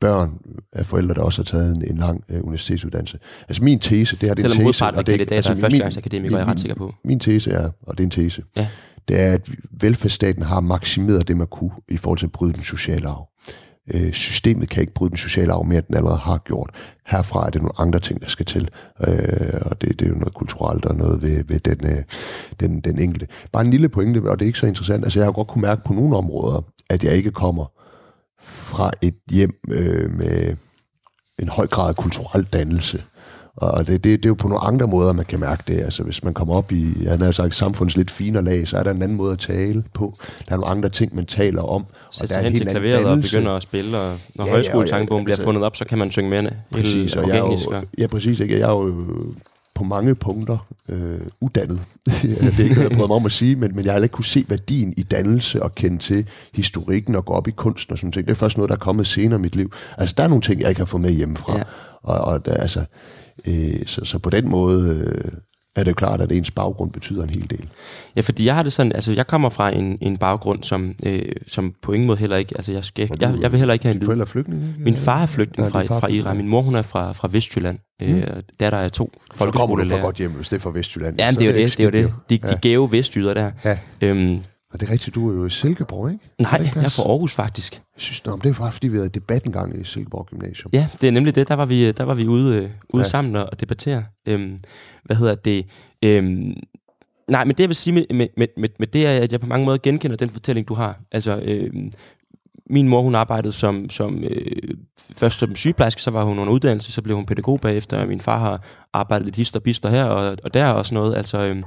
børn af forældre, der også har taget en, en lang øh, universitetsuddannelse. Altså min tese, det er det en tese, og det, altså, er førstegangsakademikere, er jeg ret sikker på. Min tese er, og det er en tese, ja. det er, at velfærdsstaten har maksimeret det, man kunne i forhold til at bryde den sociale arv. Øh, systemet kan ikke bryde den sociale arv mere, end den allerede har gjort. Herfra er det nogle andre ting, der skal til, øh, og det, det er jo noget kulturelt og noget ved, ved den, øh, den, den enkelte. Bare en lille pointe, og det er ikke så interessant. Altså jeg har godt kunne mærke på nogle områder, at jeg ikke kommer fra et hjem øh, med en høj grad af kulturel dannelse. Og det, det, det er jo på nogle andre måder, man kan mærke det. Altså hvis man kommer op i, jeg har sagt, samfundets lidt finere lag, så er der en anden måde at tale på. Der er nogle andre ting, man taler om. Sætte sig hen til klaveret og begynder at spille, og når ja, højskolesangbogen ja, bliver altså, fundet op, så kan man synge med præcis, og jeg er jo, Ja, præcis. Ikke? Jeg er jo på mange punkter øh, uddannet. det er ikke noget, jeg prøver mig om at sige, men, men jeg har ikke kunne se værdien i dannelse og kende til historikken og gå op i kunsten og sådan ting. Det er først noget, der er kommet senere i mit liv. Altså, der er nogle ting, jeg ikke har fået med hjemmefra. Ja. Og, og der, altså, øh, så, så på den måde øh, er det klart, at ens baggrund betyder en hel del. Ja, fordi jeg har det sådan, altså jeg kommer fra en, en baggrund, som, øh, som på ingen måde heller ikke, altså jeg, skal, jeg, jeg vil heller ikke have en lyd. forældre er flygtninge? Min far er flygtning fra, fra Iran, min mor hun er fra, fra Vestjylland. Mm. Øh, der der er to. Så kommer du fra godt hjem, hvis det er fra Vestjylland. Ja, det er jo det, det, er jo det. De, de ja. gave vestjyder der. Ja. Øhm, og det er rigtigt, du er jo i Silkeborg, ikke? Nej, jeg er fra Aarhus faktisk. Jeg synes, nå, det var fordi, vi havde debat en gang i Silkeborg Gymnasium. Ja, det er nemlig det. Der var vi, der var vi ude, øh, ude ja. sammen og debattere. Øhm, hvad hedder det? Øhm, nej, men det jeg vil sige med, med, med, med det er, at jeg på mange måder genkender den fortælling, du har. Altså, øhm, min mor, hun arbejdede som, som øh, først som sygeplejerske, så var hun under uddannelse, så blev hun pædagog bagefter, og min far har arbejdet lidt hister bister her og, og der og sådan noget. Altså, øh,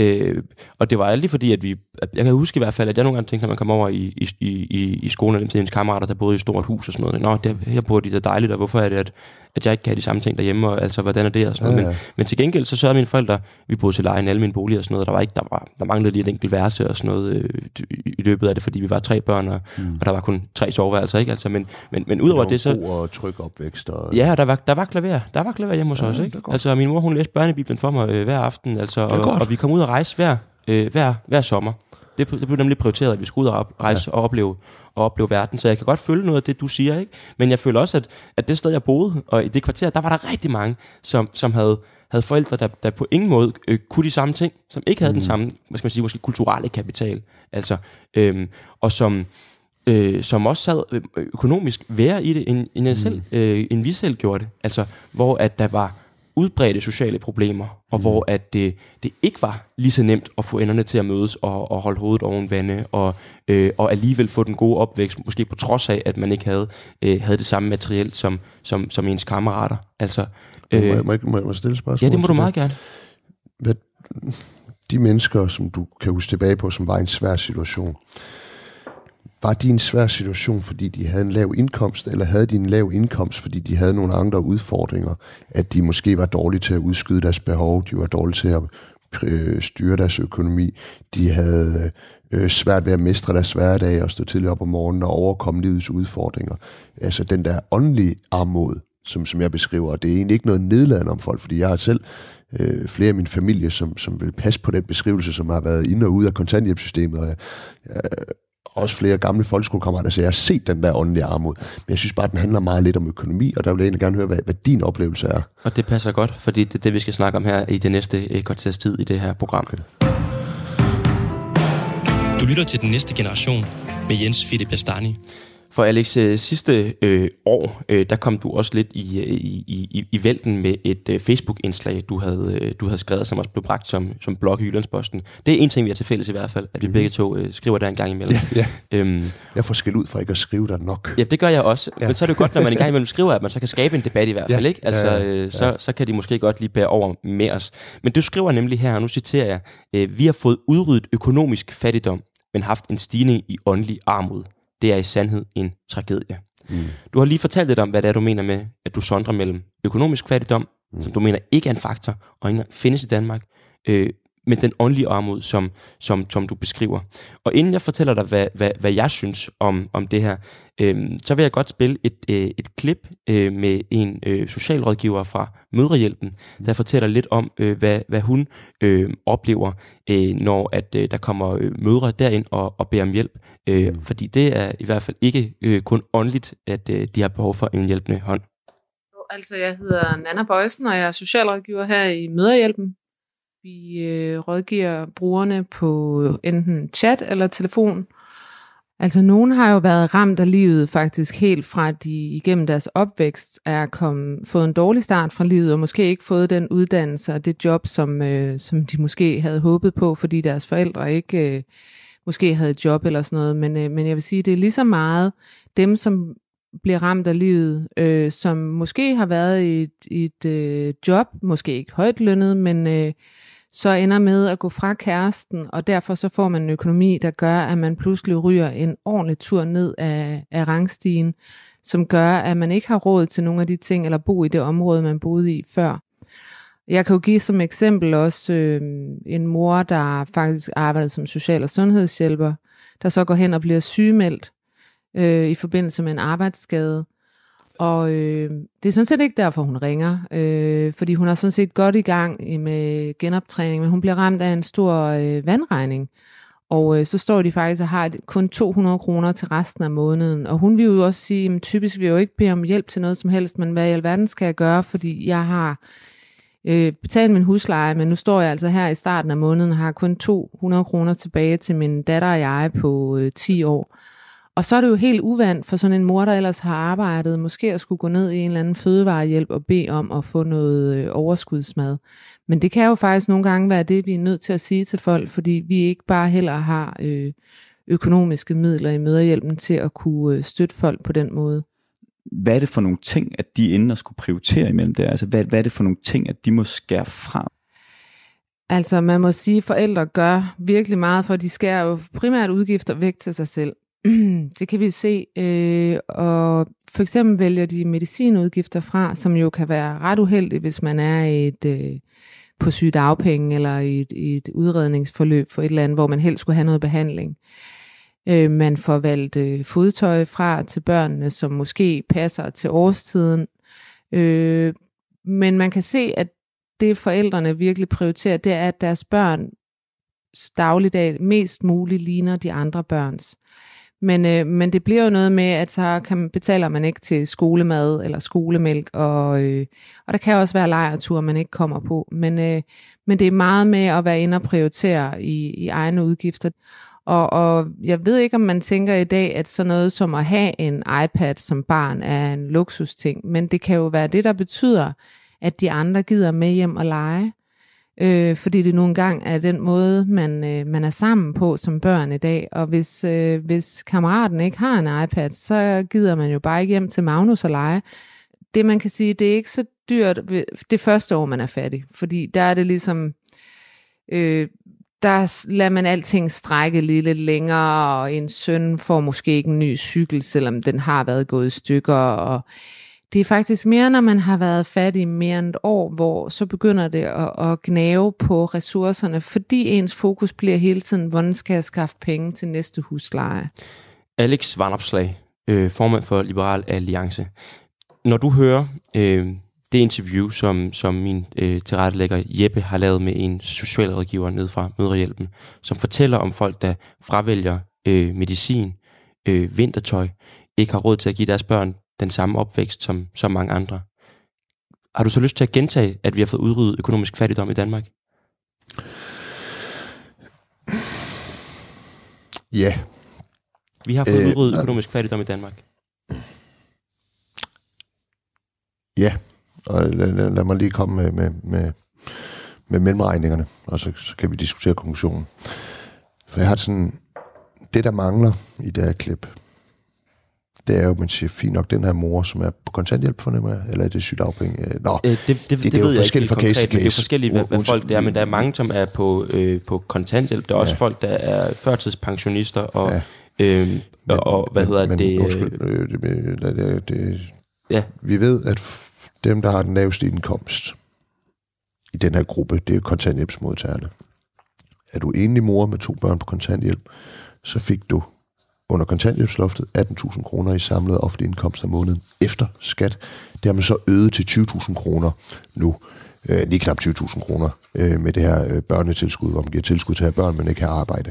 øh, og det var aldrig fordi, at vi... At jeg kan huske i hvert fald, at jeg nogle gange tænkte, når man kom over i, i, i, i skolen til ens kammerater, der boede i et stort hus og sådan noget. Nå, der, her bor de da dejligt, og hvorfor er det, at, at jeg ikke kan have de samme ting derhjemme, og altså, hvordan er det og sådan noget. Ja, ja. Men, men til gengæld, så sørgede mine forældre, vi boede til leje i alle mine boliger og sådan noget, der var ikke, der, var, der manglede lige et enkelt værelse og sådan noget øh, i løbet af det, fordi vi var tre børn, og, mm. og der var kun tre soveværelser, ikke? Altså, men, men, men udover det, så... og tryg opvækst. Og... Ja, der var, der var klaver. Der var klaver hjemme hos ja, os, ikke? Altså, min mor, hun læste børnebiblen for mig øh, hver aften, altså, og, og, vi kom ud og rejse hver, øh, hver, hver sommer. Det, det blev nemlig prioriteret, at vi skulle ud og rejse ja. og opleve, og opleve verden. Så jeg kan godt følge noget af det, du siger, ikke? Men jeg føler også, at, at det sted, jeg boede, og i det kvarter, der var der rigtig mange, som, som havde, havde forældre, der, der på ingen måde øh, kunne de samme ting, som ikke havde mm. den samme, hvad skal man sige, måske kulturelle kapital. Altså, øhm, og som, øh, som også sad øh, økonomisk værre i det, end, end, jeg selv, mm. øh, end vi selv gjorde det. Altså, hvor at der var udbredte sociale problemer, og mm. hvor at det, det ikke var lige så nemt at få enderne til at mødes og, og holde hovedet oven vande, og, øh, og alligevel få den gode opvækst, måske på trods af, at man ikke havde, øh, havde det samme materiel som, som, som ens kammerater. Altså, øh, må, jeg, må, jeg, må jeg stille spørgsmål? Ja, det må du meget gerne. Hvad, de mennesker, som du kan huske tilbage på, som var i en svær situation, var de en svær situation, fordi de havde en lav indkomst, eller havde de en lav indkomst, fordi de havde nogle andre udfordringer, at de måske var dårlige til at udskyde deres behov, de var dårlige til at øh, styre deres økonomi, de havde øh, svært ved at mestre deres hverdag og stå tidligt op om morgenen og overkomme livets udfordringer. Altså den der åndelige armod, som, som jeg beskriver, og det er egentlig ikke noget nedladende om folk, fordi jeg har selv øh, flere af min familie, som, som vil passe på den beskrivelse, som har været ind og ud af kontanthjælpssystemet, og jeg, jeg også flere gamle folkeskolekammerater, så jeg har set den der åndelige armod. Men jeg synes bare, at den handler meget lidt om økonomi, og der vil jeg egentlig gerne høre, hvad, hvad din oplevelse er. Og det passer godt, fordi det er det, vi skal snakke om her i det næste øh, kvarters tid i det her program. Okay. Du lytter til Den Næste Generation med Jens Philip Bastani. For Alex, øh, sidste øh, år, øh, der kom du også lidt i, øh, i, i, i vælten med et øh, Facebook-indslag, du havde, øh, du havde skrevet, som også blev bragt som, som blog i Jyllandsposten. Det er en ting, vi har til fælles i hvert fald, at vi mm. begge to øh, skriver der en gang imellem. Ja, ja. Øhm, jeg får skæld ud for ikke at skrive der nok. Ja, det gør jeg også. Ja. Men så er det jo godt, når man en gang imellem skriver, at man så kan skabe en debat i hvert fald. Ja, ikke? Altså, ja, ja. Øh, så, så kan de måske godt lige bære over med os. Men du skriver nemlig her, og nu citerer jeg, øh, vi har fået udryddet økonomisk fattigdom, men haft en stigning i åndelig armod det er i sandhed en tragedie. Mm. Du har lige fortalt lidt om, hvad det er, du mener med, at du sondrer mellem økonomisk fattigdom, mm. som du mener ikke er en faktor, og ikke findes i Danmark, øh, men den åndelige armod, som, som, som du beskriver. Og inden jeg fortæller dig, hvad, hvad, hvad jeg synes om, om det her, øh, så vil jeg godt spille et, øh, et klip øh, med en øh, socialrådgiver fra Mødrehjælpen, der fortæller lidt om, øh, hvad, hvad hun øh, oplever, øh, når at øh, der kommer øh, mødre derind og, og beder om hjælp. Øh, mm. Fordi det er i hvert fald ikke øh, kun åndeligt, at øh, de har behov for en hjælpende hånd. Altså, jeg hedder Nana Bøjsen, og jeg er socialrådgiver her i Møderhjælpen. Vi øh, rådgiver brugerne på øh, enten chat eller telefon. Altså nogen har jo været ramt af livet faktisk helt fra, at de igennem deres opvækst er kommet, fået en dårlig start fra livet, og måske ikke fået den uddannelse og det job, som, øh, som de måske havde håbet på, fordi deres forældre ikke øh, måske havde et job eller sådan noget. Men, øh, men jeg vil sige, det er lige så meget dem, som bliver ramt af livet, øh, som måske har været i et, et øh, job, måske ikke højt lønnet, men øh, så ender med at gå fra kæresten, og derfor så får man en økonomi, der gør, at man pludselig ryger en ordentlig tur ned af, af rangstigen, som gør, at man ikke har råd til nogle af de ting, eller bo i det område, man boede i før. Jeg kan jo give som eksempel også øh, en mor, der faktisk arbejder som social- og sundhedshjælper, der så går hen og bliver sygemeldt øh, i forbindelse med en arbejdsskade. Og øh, det er sådan set ikke derfor, hun ringer, øh, fordi hun er sådan set godt i gang med genoptræning, men hun bliver ramt af en stor øh, vandregning. Og øh, så står de faktisk og har kun 200 kroner til resten af måneden. Og hun vil jo også sige, at typisk vil jeg jo ikke bede om hjælp til noget som helst, men hvad i alverden skal jeg gøre, fordi jeg har øh, betalt min husleje, men nu står jeg altså her i starten af måneden og har kun 200 kroner tilbage til min datter og jeg på øh, 10 år. Og så er det jo helt uvandt for sådan en mor, der ellers har arbejdet, måske at skulle gå ned i en eller anden fødevarehjælp og bede om at få noget øh, overskudsmad. Men det kan jo faktisk nogle gange være det, vi er nødt til at sige til folk, fordi vi ikke bare heller har øh, økonomiske midler i møderhjælpen til at kunne øh, støtte folk på den måde. Hvad er det for nogle ting, at de at skulle prioritere imellem det? Altså, hvad, hvad er det for nogle ting, at de må skære fra? Altså, man må sige, at forældre gør virkelig meget, for de skærer jo primært udgifter væk til sig selv. det kan vi se. Øh, og for eksempel vælger de medicinudgifter fra, som jo kan være ret uheldigt, hvis man er i et, øh, på sygedagpenge eller i et, i et udredningsforløb for et eller andet, hvor man helst skulle have noget behandling. Øh, man får valgt øh, fodtøj fra til børnene, som måske passer til årstiden. Øh, men man kan se, at det forældrene virkelig prioriterer, det er, at deres børn dagligdag mest muligt ligner de andre børns. Men, øh, men det bliver jo noget med, at så kan, betaler man ikke til skolemad eller skolemælk, og, øh, og der kan også være lejretur, man ikke kommer på. Men, øh, men det er meget med at være inde og prioritere i, i egne udgifter. Og, og jeg ved ikke, om man tænker i dag, at sådan noget som at have en iPad som barn er en luksusting, men det kan jo være det, der betyder, at de andre gider med hjem og lege øh, fordi det nogle gange er den måde, man, øh, man er sammen på som børn i dag. Og hvis, øh, hvis kammeraten ikke har en iPad, så gider man jo bare ikke hjem til Magnus og lege. Det man kan sige, det er ikke så dyrt det første år, man er fattig, fordi der er det ligesom... Øh, der lader man alting strække lige lidt længere, og en søn får måske ikke en ny cykel, selvom den har været gået i stykker, og det er faktisk mere, når man har været fattig mere end et år, hvor så begynder det at, at gnave på ressourcerne, fordi ens fokus bliver hele tiden, hvordan skal jeg skaffe penge til næste husleje? Alex Vanopslag, øh, formand for Liberal Alliance. Når du hører øh, det interview, som, som min øh, tilrettelægger Jeppe har lavet med en socialrådgiver ned fra Mødrehjælpen, som fortæller om folk, der fravælger øh, medicin, øh, vintertøj, ikke har råd til at give deres børn den samme opvækst som, som mange andre. Har du så lyst til at gentage, at vi har fået udryddet økonomisk fattigdom i Danmark? Ja. Vi har fået Øh, udryddet økonomisk fattigdom i Danmark. Ja, og lad, lad, lad mig lige komme med, med, med, med mellemregningerne, og så, så kan vi diskutere konklusionen. For jeg har sådan, det der mangler i det her klip, det er jo, man siger, fint nok, den her mor, som er på kontanthjælp, fornemmer jeg, eller er det sygdagpenge? Øh, Nå, Øh, det, det, det, det er jo forskelligt fra case til men det er case. forskelligt, hvad, hvad folk det er, men der er mange, som er på, øh, på kontanthjælp. Der er også Ja. folk, der er førtidspensionister, og, Ja. øh, og, og hvad hedder men, det? øh, Undskyld, øh, det, det, det, det, Ja. Vi ved, at dem, der har den laveste indkomst i den her gruppe, det er kontanthjælpsmodtagerne. Er du enlig mor med to børn på kontanthjælp, så fik du under kontanthjælpsloftet 18.000 kroner i samlet offentlig indkomst om måneden efter skat. Det har man så øget til 20.000 kroner nu. Øh, lige knap 20.000 kroner øh, med det her øh, børnetilskud, hvor man giver tilskud til at have børn, men ikke har arbejde.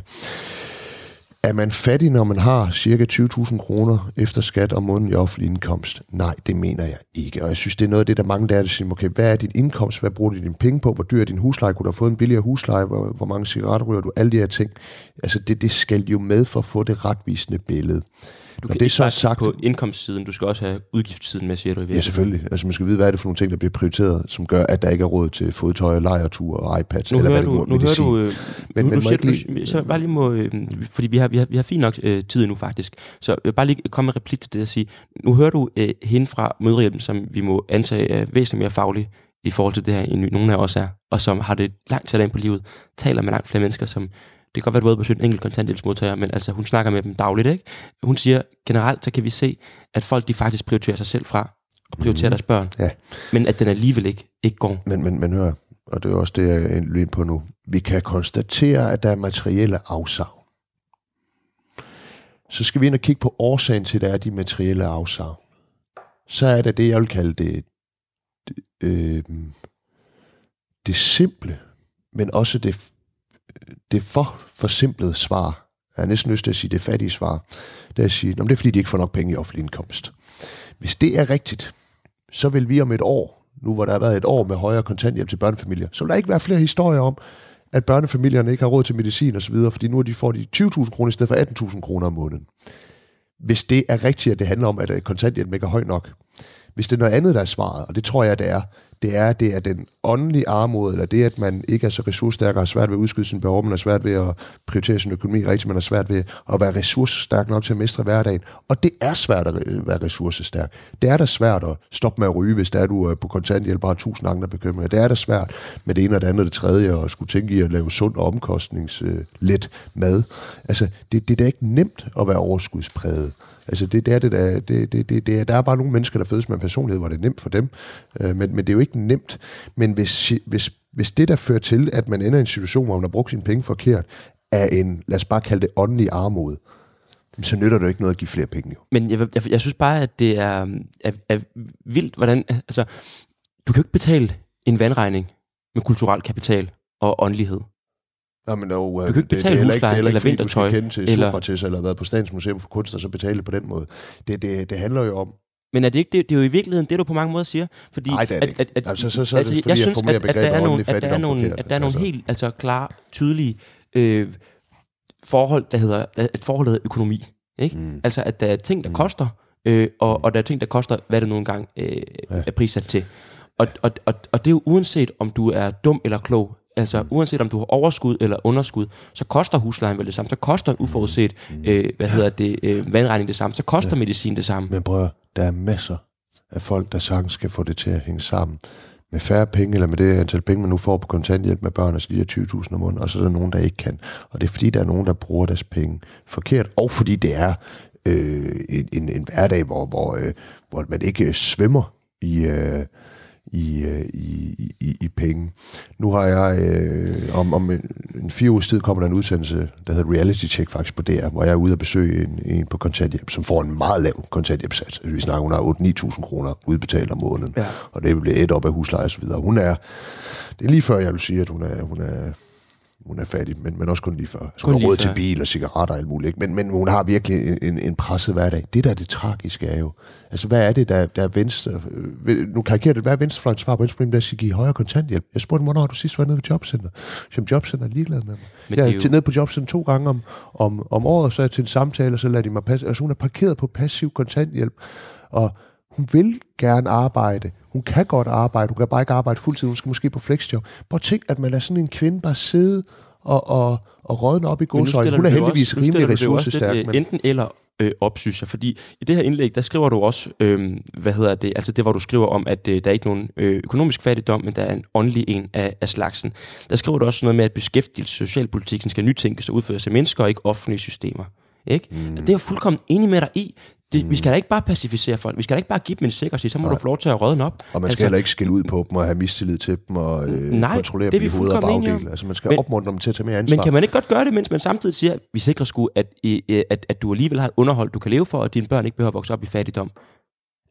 Er man fattig, når man har cirka 20.000 kroner efter skat om måneden i offentlig indkomst? Nej, det mener jeg ikke. Og jeg synes, det er noget af det, der mange der er, der siger, okay, hvad er din indkomst? Hvad bruger du dine penge på? Hvor dyr er din husleje? Kunne du have fået en billigere husleje? Hvor, hvor mange cigaretter ryger du? Alle de her ting. Altså, det, det skal jo med for at få det retvisende billede. Du Når kan det ikke så bare sagt, på indkomstsiden, du skal også have udgiftssiden med, siger du i Ja, virkeligheden. selvfølgelig. Altså, man skal vide, hvad er det for nogle ting, der bliver prioriteret, som gør, at der ikke er råd til fodtøj, lejertur og iPads, Nu eller hvad det du, nu nu hører medicin. du, øh, Men- nu, men nu siger du, lige... så bare lige må, øh, fordi vi har, vi har, vi har fint nok øh, tid nu faktisk, så jeg vil bare lige komme med replik til det at sige, nu hører du øh, hende fra Mødrehjælpen, som vi må antage er væsentligt mere faglig i forhold til det her, end nogle af os er, og som har det langt tættere ind på livet, taler med langt flere mennesker, som det kan godt være, du har besøgt en enkelt kontanthjælpsmodtager, men altså, hun snakker med dem dagligt, ikke? Hun siger, generelt, så kan vi se, at folk, de faktisk prioriterer sig selv fra, og prioriterer Mhm. deres børn, Ja. men at den alligevel ikke, ikke går. Men, men, men hør, og det er også det, jeg er løb på nu. Vi kan konstatere, at der er materielle afsavn. Så skal vi ind og kigge på årsagen til, at der er de materielle afsavn. Så er det det, jeg vil kalde det, det, øh, det simple, men også det, det for forsimplede svar. Jeg har næsten lyst til at sige det fattige svar. Det er at sige, det er fordi, de ikke får nok penge i offentlig indkomst. Hvis det er rigtigt, så vil vi om et år, nu hvor der har været et år med højere kontanthjælp til børnefamilier, så vil der ikke være flere historier om, at børnefamilierne ikke har råd til medicin osv., fordi nu de får de 20.000 kroner i stedet for 18.000 kroner om måneden. Hvis det er rigtigt, at det handler om, at kontanthjælpen ikke er høj nok. Hvis det er noget andet, der er svaret, og det tror jeg, det er, det er, det er den åndelige armod, eller det, at man ikke er så ressourcestærk og har svært ved at udskyde sine behov, man har svært ved at prioritere sin økonomi rigtigt, man har svært ved at være ressourcestærk nok til at mestre hverdagen. Og det er svært at være ressourcestærk. Det er da svært at stoppe med at ryge, hvis der er du er på kontanthjælp og har tusind andre bekymringer. Det er da svært med det ene og det andet og det tredje, og skulle tænke i at lave sund og omkostningslet mad. Altså, det, det er da ikke nemt at være overskudspræget. Altså det, det er det, der, det, det, det, det er, der er bare nogle mennesker, der fødes med en personlighed, hvor det er nemt for dem, øh, men, men det er jo ikke nemt. Men hvis, hvis, hvis det, der fører til, at man ender i en situation, hvor man har brugt sine penge forkert, er en, lad os bare kalde det åndelig armod, så nytter det jo ikke noget at give flere penge. Jo. Men jeg, jeg, jeg synes bare, at det er, er, er vildt, hvordan... Altså, du kan jo ikke betale en vandregning med kulturel kapital og åndelighed. Nå, men jo, Du kan ikke betale heller husleje det er heller eller ikke, fordi du skal vintertøj, kende til eller- Sokrates eller været på Statens Museum for Kunst, og så betale på den måde. Det, det, det handler jo om, Men er det ikke det, det er jo i virkeligheden det, du på mange måder siger? Fordi Nej, det er det ikke. Altså, så- så er det fordi, jeg synes, at, at, der er nogle, at der er nogle, at der er nogle Altså. helt altså, klare, tydelige øh, forhold, der hedder, et forhold, der hedder økonomi. Ikke? Mm. Altså, at der er ting, der Mm. koster, øh, og, og der er ting, der koster, hvad det nogle gange øh, Ja. er prissat til. Og, og, og, og det er jo uanset, om du er dum eller klog, altså uanset om du har overskud eller underskud, så koster huslejen vel det samme, så koster en uforudset, øh, hvad hedder det, øh, vandregning det samme, så koster medicin det samme. Men at, der er masser af folk, der sagtens skal få det til at hænge sammen. Med færre penge, eller med det antal penge, man nu får på kontanthjælp med børn, altså de her 20.000 om måneden, og så er der nogen, der ikke kan. Og det er fordi, der er nogen, der bruger deres penge forkert, og fordi det er øh, en, en, en hverdag, hvor, hvor, øh, hvor man ikke øh, svømmer i, øh, i, øh, i, i, i, i penge. Nu har jeg, øh, om, om en, en fire ugers tid kommer der en udsendelse, der hedder Reality Check faktisk på DR, hvor jeg er ude og besøge en, en på kontanthjælp, som får en meget lav kontanthjælpsats. Altså, vi snakker, hun har 8-9.000 kroner udbetalt om måneden, Ja. og det bliver et op af husleje og så videre. Hun er, det er lige før jeg vil sige, at hun er, hun er hun er fattig, men, men også kun lige før. Altså, Kun hun har råd til bil og cigaretter og alt muligt. Ikke? Men, men hun har virkelig en, en, presset hverdag. Det, der er det tragiske, er jo, altså hvad er det, der, der er venstre... Øh, nu karikerer det, hvad er venstrefløjens svar på venstreproblemet, der skal give højere kontanthjælp? Jeg spurgte, hvornår har du sidst været nede på jobcenter? Som jobcenter er ligeglad med mig. Men jeg er jo... jo- nede på jobcenter to gange om, om, om året, så er jeg til en samtale, og så lader de mig passe. Altså hun er parkeret på passiv kontanthjælp, og hun vil gerne arbejde. Hun kan godt arbejde. Hun kan bare ikke arbejde fuldtid. Hun skal måske på flexjob. Prøv at tænk, at man lader sådan en kvinde bare sidde og, og, og rådne op i godsøjne. Hun er heldigvis også- rimelig ressourcestærk. øh, Men, Enten eller øh, op, synes jeg. Fordi i det her indlæg, der skriver du også, øh, hvad hedder det, altså det, hvor du skriver om, at øh, der er ikke nogen øh, økonomisk fattigdom, men der er en åndelig en af, af slagsen. Der skriver du også noget med, at beskæftigelse socialpolitikken skal nytænkes og udføres af mennesker og ikke offentlige systemer. Ikke? Mm. Det er jeg fuldkommen enig med dig i. Det, mm. Vi skal da ikke bare pacificere folk. Vi skal da ikke bare give dem en sige, så må Nej. du få lov til at røde den op. og man skal heller ikke skille ud på dem og have mistillid til dem og øh, Nej, kontrollere er dem i vi hoved og bagdel. Altså man skal Men- opmuntre dem til at tage mere ansvar. Men kan man ikke godt gøre det, mens man samtidig siger, at vi sikrer sgu, at, øh, at, at du alligevel har et underhold, du kan leve for, og dine børn ikke behøver at vokse op i fattigdom?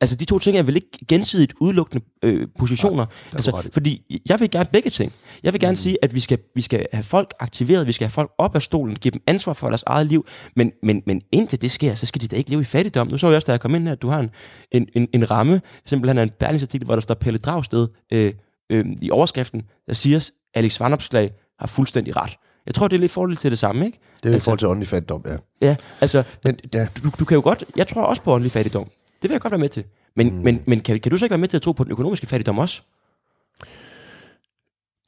Altså, de to ting er vel ikke gensidigt udelukkende øh, positioner. du altså, i. fordi jeg vil gerne begge ting. Jeg vil gerne mm. sige, at vi skal, vi skal have folk aktiveret, vi skal have folk op af stolen, give dem ansvar for deres eget liv, men, men, men indtil det sker, så skal de da ikke leve i fattigdom. Nu så jeg også, da jeg kom ind her, at du har en, en, en, en ramme, simpelthen en berlingsartikel, hvor der står Pelle Dragsted øh, øh, i overskriften, der siger, at Alex Vanopslag har fuldstændig ret. Jeg tror, det er lidt fordel til det samme, ikke? Det er i altså- forhold til åndelig fattigdom, ja. Ja, altså, Men, ja. du, du kan jo godt, jeg tror også på åndelig fattigdom. Det vil jeg godt være med til. Men, mm. men, men kan, kan du så ikke være med til at tro på den økonomiske fattigdom også?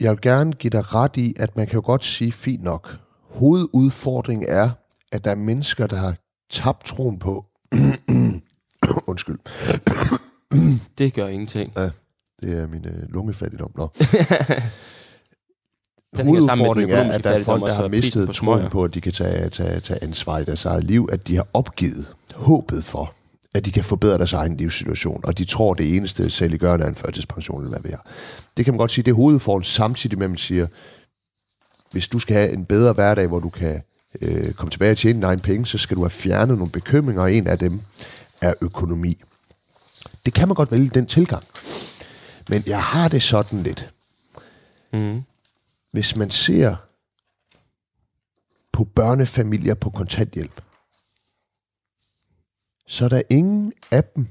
Jeg vil gerne give dig ret i, at man kan jo godt sige, fint nok. Hovedudfordringen er, at der er mennesker, der har tabt troen på... Undskyld. Det gør ingenting. Det er min øh, lungefattigdom. Nå. Hovedudfordringen er, at der er folk, der har mistet troen på, at de kan tage, tage, tage ansvar i deres eget liv, at de har opgivet håbet for, at de kan forbedre deres egen livssituation, og de tror, det eneste saliggørende er en førtidspension, eller hvad ved. Det kan man godt sige, det er hovedudfordringen, samtidig med, at man siger, hvis du skal have en bedre hverdag, hvor du kan øh, komme tilbage og tjene dine penge, så skal du have fjernet nogle bekymringer, og en af dem er økonomi. Det kan man godt vælge, den tilgang. Men jeg har det sådan lidt. Mm. Hvis man ser på børnefamilier på kontanthjælp, så er der ingen af dem,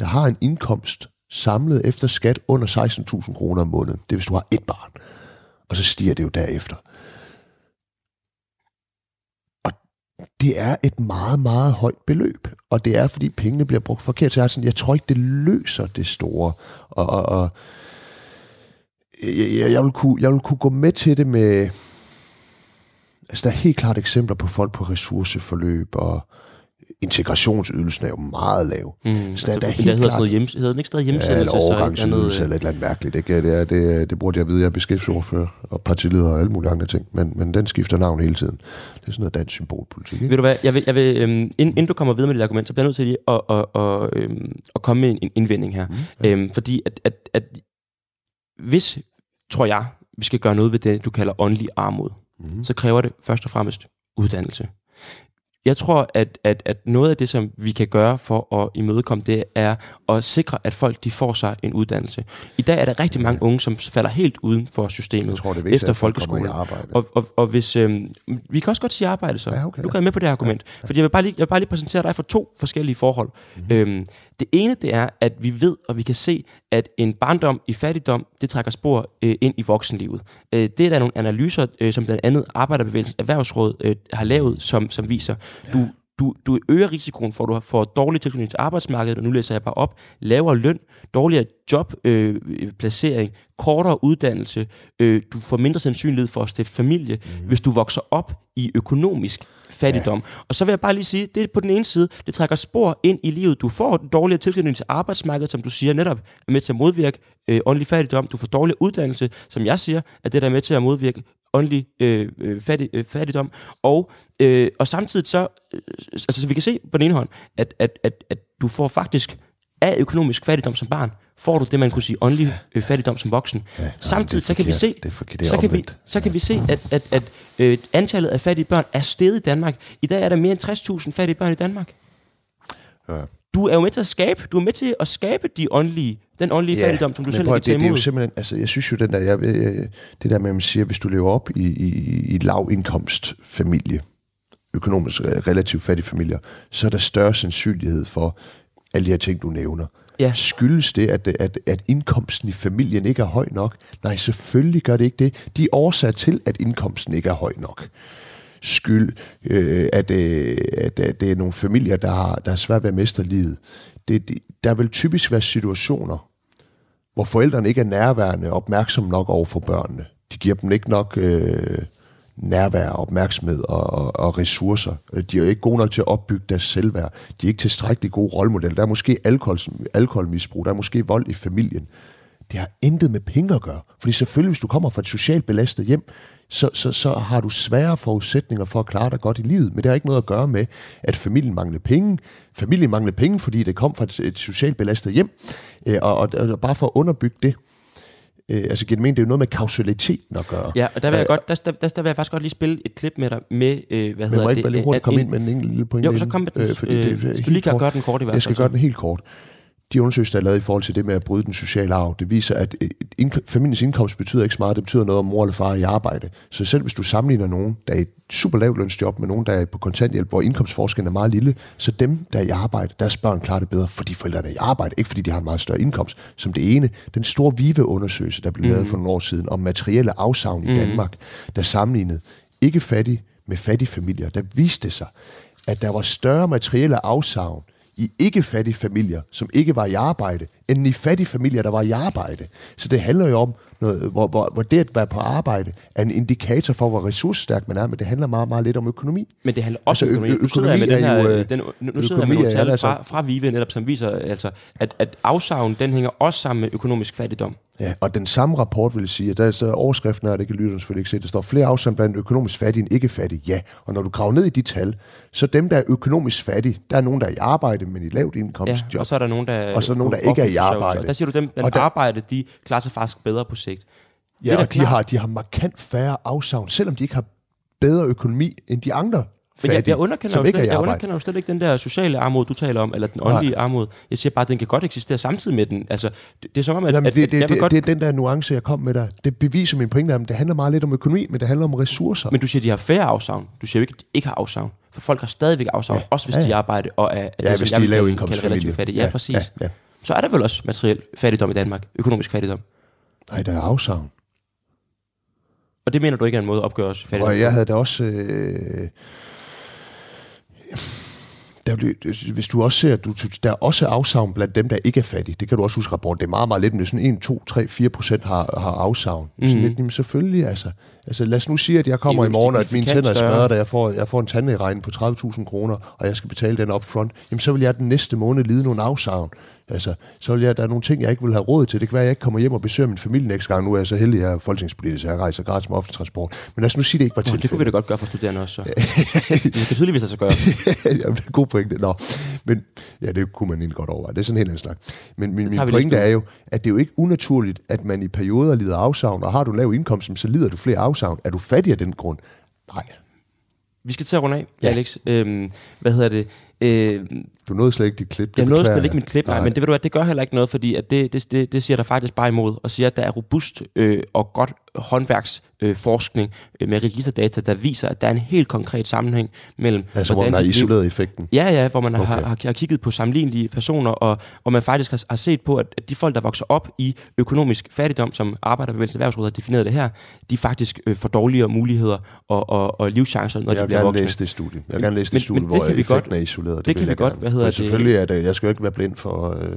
der har en indkomst samlet efter skat under 16.000 kroner om måneden. Det er, hvis du har et barn. Og så stiger det jo derefter. Og det er et meget, meget højt beløb. Og det er, fordi pengene bliver brugt forkert. Så jeg, er sådan, jeg tror ikke, det løser det store. Og, og, og jeg, jeg, jeg, vil kunne, jeg vil kunne gå med til det med... Altså, der er helt klart eksempler på folk på ressourceforløb, og integrationsydelsen er jo meget lav. Mm. Så der- der er der helt hedder klart- noget hjem, hedder den ikke stadig Ja, hjemsendelse? eller så et overgangsydelse, eller et eller andet mærkeligt. Ikke? Det, er, det, det burde jeg vide, jeg er beskæftigelsesordfører og partileder og alle mulige andre ting, men, men den skifter navn hele tiden. Det er sådan noget dansk symbolpolitik. Ikke? Ved du hvad, jeg vil, jeg vil, øhm, inden, inden du kommer videre med dit argument, så bliver jeg nødt til lige at, at, at, øhm, at komme med en, en indvending her. Mm, ja. øhm, fordi at, at, at hvis, tror jeg, vi skal gøre noget ved det, du kalder åndelig armod, Mm. så kræver det først og fremmest uddannelse. Jeg tror, at, at, at noget af det, som vi kan gøre for at imødekomme det, er at sikre, at folk de får sig en uddannelse. I dag er der rigtig mange unge, som falder helt uden for systemet. Jeg tror, det er vigtigt, efter folkeskolen. Og, og, og hvis, øhm, vi kan også godt sige arbejde så. Ja, okay. Du kan med på det argument. Ja. Fordi jeg vil, bare lige, jeg vil bare lige præsentere dig for to forskellige forhold. Mhm. Mm-hmm. Øhm, det ene, det er, at vi ved, og vi kan se, at en barndom i fattigdom, det trækker spor øh, ind i voksenlivet. Øh, det er der nogle analyser, øh, som blandt andet Arbejderbevægelsens Erhvervsråd øh, har lavet, som, som viser, du, du, du øger risikoen for, at du får dårlig tilknytning til arbejdsmarkedet, og nu læser jeg bare op, lavere løn, dårligere jobplacering, øh, kortere uddannelse, øh, du får mindre sandsynlighed for at stifte familie, mm. hvis du vokser op i økonomisk fattigdom. Ja. Og så vil jeg bare lige sige, det er på den ene side, det trækker spor ind i livet. Du får dårligere tilknytning til arbejdsmarkedet, som du siger netop er med til at modvirke øh, åndelig fattigdom. Du får dårligere uddannelse, som jeg siger, at det der er med til at modvirke åndelig øh, øh, fattig, øh, fattigdom. Og, øh, og samtidig så, øh, altså så vi kan se på den ene hånd, at, at, at, at du får faktisk af økonomisk fattigdom som barn, får du det, man kunne sige åndelig øh, fattigdom som voksen. Ja, Samtidig så kan vi se, så kan vi, så kan vi se, at, at, at øh, antallet af fattige børn er steget i Danmark. I dag er der mere end 60.000 fattige børn i Danmark. Ja. Du er jo med til at skabe, du er med til at skabe de åndelige, den åndelige ja, fattigdom, som du selv prøv, ikke det, det er jo simpelthen, altså jeg synes jo den der, jeg, øh, det der med, at man siger, hvis du lever op i, i, i lavindkomstfamilie, økonomisk re- relativt fattige familier, så er der større sandsynlighed for alle de her ting, du nævner. Ja. Skyldes det, at, at, at indkomsten i familien ikke er høj nok? Nej, selvfølgelig gør det ikke det. De er årsager til, at indkomsten ikke er høj nok. Skyld, øh, at, øh, at, at det er nogle familier, der har, der har svært ved at mestre livet. Det, det, der vil typisk være situationer, hvor forældrene ikke er nærværende og opmærksomme nok over for børnene. De giver dem ikke nok øh, nærvær, opmærksomhed og, og, og ressourcer. De er ikke gode nok til at opbygge deres selvværd. De er ikke tilstrækkeligt gode rollemodeller. Der er måske alkohol, alkoholmisbrug, der er måske vold i familien. Det har intet med penge at gøre. Fordi selvfølgelig, hvis du kommer fra et socialt belastet hjem, så, så, så har du svære forudsætninger for at klare dig godt i livet. Men det har ikke noget at gøre med, at familien mangler penge. Familien mangler penge, fordi det kom fra et, et socialt belastet hjem. Øh, og, og, og bare for at underbygge det, øh, altså giver det mening, det er jo noget med kausaliteten at gøre. Ja, og der vil, jeg Øh, godt, der, der, der, der vil jeg faktisk godt lige spille et klip med dig med, øh, hvad Men hedder må jeg det? ikke bare lige øh, hurtigt komme ind med en enkelt lille pointe? Jo, så kom med den. Øh, fordi det, Øh, hvis du lige kan kort. gøre den kort i hvert Jeg skal fald, gøre den helt kort. De undersøgelser, der er lavet i forhold til det med at bryde den sociale arv, det viser, at et indk- familiens indkomst betyder ikke så meget. Det betyder noget, om mor eller far er i arbejde. Så selv hvis du sammenligner nogen, der er i et super lavt lønsjob med nogen, der er på kontanthjælp, hvor indkomstforskellen er meget lille, så dem, der er i arbejde, deres børn klarer det bedre, fordi forældrene er i arbejde, ikke fordi de har en meget større indkomst. Som det ene, den store VIVE-undersøgelse, der blev lavet for nogle år siden om materielle afsavn i Danmark, der sammenlignede ikke fattige med fattige familier, der viste sig, at der var større materielle afsavn i ikke-fattige familier, som ikke var i arbejde, end i fattige familier, der var i arbejde. Så det handler jo om, noget, hvor, hvor, hvor det at være på arbejde er en indikator for, hvor ressourcestærk man er, men det handler meget, meget lidt om økonomi. Men det handler også Altså, om økonomi. Nu sidder jeg med økonomi den er her, jo, øh, øh, den, nu, nu sidder jeg med økonomi nogle tal altså- fra, fra Vive netop, som viser, altså, at, at afsavn, den hænger også sammen med økonomisk fattigdom. Ja, og den samme rapport vil sige, at der er overskriften her, det kan lytterne selvfølgelig ikke se, der står flere afsavn blandt økonomisk fattige end ikke fattige. Ja, og når du graver ned i de tal, så dem, der er økonomisk fattige, der er nogen, der er i arbejde, men i lavt Ja, indkomstjob. og så er der nogen, der Og så er nogen, der ikke er i arbejde. Og der siger du, dem, der, der- arbejde, de klarer sig faktisk bedre på sigt. Ja, og de klart. har, de har markant færre afsavn, selvom de ikke har bedre økonomi end de andre Men jeg, jeg, underkender jo slet, jeg underkender jo slet ikke den der sociale armod, du taler om, eller den åndelige armod. Jeg siger bare, at den kan godt eksistere samtidig med den. Altså, det, det er som om, at, Jamen, at, det, at det, vil det, godt... det er den der nuance, jeg kom med der. Det beviser min pointe, at det handler meget lidt om økonomi, men det handler om ressourcer. Men du siger, at de har færre afsavn. Du siger jo ikke, at de ikke har afsavn. For folk har stadigvæk afsavn, ja. også hvis Ja, de ja. arbejder og er, ja, det, som hvis de er lav indkomstfamilie. fattige. Ja, præcis. Ja, ja. Så er der vel også materiel fattigdom i Danmark. Økonomisk fattigdom. Nej, der er afsavn. Og det mener du ikke er en måde at opgøre os fattigdom Og jeg havde da også... Øh, der hvis du også ser, at du, der er også afsavn blandt dem, der ikke er fattige. Det kan du også huske i rapporten. Det er meget, meget lidt, men det er sådan 1, 2, 3, 4 procent har, har afsavn. Mm. Sådan lidt, jamen selvfølgelig, altså. altså. Lad os nu sige, at jeg kommer er i jo morgen, og at mine tænder er smadret, og jeg får, jeg får en tandlægeregning på 30.000 kroner, og jeg skal betale den up front. Jamen så vil jeg den næste måned lide nogle afsavn. Altså, så vil jeg, der er nogle ting, jeg ikke vil have råd til. Det kan være, at jeg ikke kommer hjem og besøger min familie næste gang. Nu er jeg så heldig, at jeg er folketingspolitisk, så jeg rejser gratis med offentlig transport. Men lad os nu sige, det ikke var Nå, det kunne vi tilfældet. da godt gøre for studerende også. Så. det kan tydeligvis sig gøre. Jamen, det er god pointe. Nå, men ja, det kunne man egentlig godt overveje. Det er sådan en helt anden snak. Men min, min pointe er jo, at det er jo ikke unaturligt, at man i perioder lider afsavn, og har du lav indkomst, så lider du flere afsavn. Er du fattig af den grund? Nej. Vi skal til at runde af, ja. Alex. Øhm, hvad hedder det? Øh, Du nåede slet ikke dit klip. Det jeg nåede slet ikke mit klip, nej, men det, ved du hvad, det gør heller ikke noget, fordi at det, det, det, det siger der faktisk bare imod, og siger, at der er robust øh, og godt håndværksforskning øh, forskning, øh, med registerdata, der viser, at der er en helt konkret sammenhæng mellem... Altså, hvor man har isoleret effekten. Ja, ja, hvor man okay. Har, har, har kigget på sammenlignelige personer, og hvor man faktisk har, har set på, at at de folk, der vokser op i økonomisk fattigdom, som Arbejderbevægelsens Erhvervsråd har defineret det her, de faktisk øh, får dårligere muligheder og, og, og livschancer, når Jeg de vil bliver gerne voksne. læse det studie. Jeg vil gerne læse det studie, men det hvor kan vi effekten godt- er isoleret. det vil kan vi jeg godt, gerne. Hedder det? Selvfølgelig er det, jeg skal jo ikke være blind for øh,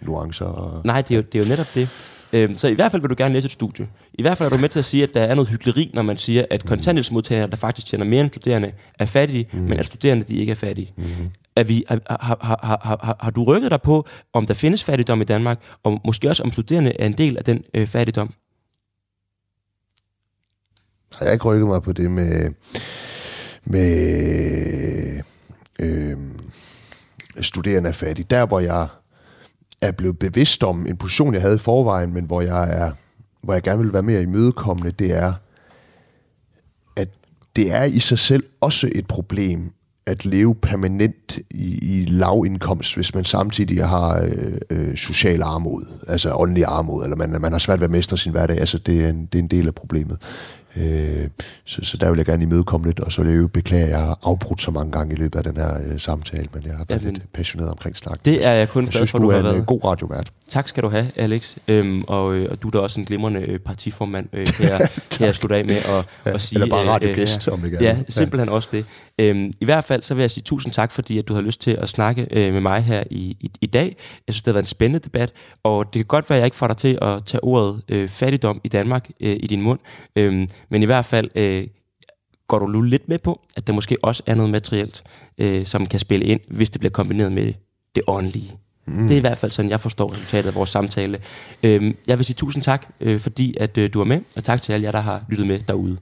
nuancer. Og, Nej, det er, jo, det er jo netop det. Øhm, så i hvert fald vil du gerne læse et studie. I hvert fald er du med til at sige, at der er noget hyggeleri, når man siger, at kontanthjælpsmodtagere, der faktisk tjener mere end studerende, er fattige, mm. men at studerende, de ikke er fattige. Mm. Er vi, har, har, har, har, har, har du rykket dig på, om der findes fattigdom i Danmark, og måske også om studerende er en del af den øh, fattigdom? Jeg har ikke rykket mig på det med, med øh, studerende er fattige. Der, hvor jeg er blevet bevidst om en position, jeg havde i forvejen, men hvor jeg, er, hvor jeg gerne vil være mere imødekommende, det er, at det er i sig selv også et problem, at leve permanent i, i lavindkomst, hvis man samtidig har øh, øh, social armod, altså åndelig armod, eller man, man har svært ved at mestre sin hverdag. Altså, det er en, det er en del af problemet. Øh, så, så der vil jeg gerne imødekomme lidt, og så vil jeg jo beklage, at jeg har afbrudt så mange gange i løbet af den her øh, samtale, men jeg har været Jamen, lidt passioneret omkring snakken. Det er jeg kun jeg glad synes, for, du, du er en været. øh, god radiovært. Tak skal du have, Alex. Øhm, og, øh, og du er da også en glimrende øh, partiformand, øh, kan, jeg, kan jeg slutte af med at, at sige. Eller bare øh, radiogæst, om ikke Ja, simpelthen også det. Øhm, I hvert fald så vil jeg sige tusind tak, fordi at du har lyst til at snakke øh, med mig her i, i, i dag. Jeg synes, det har været en spændende debat, og det kan godt være, at jeg ikke får dig til at tage ordet øh, fattigdom i Danmark øh, i din mund, øhm, men i hvert fald øh, går du nu lidt med på, at der måske også er noget materielt, øh, som kan spille ind, hvis det bliver kombineret med det åndelige. Mm. Det er i hvert fald sådan, jeg forstår resultatet af vores samtale. Øhm, jeg vil sige tusind tak, øh, fordi at øh, du er med, og tak til alle jer, der har lyttet med derude.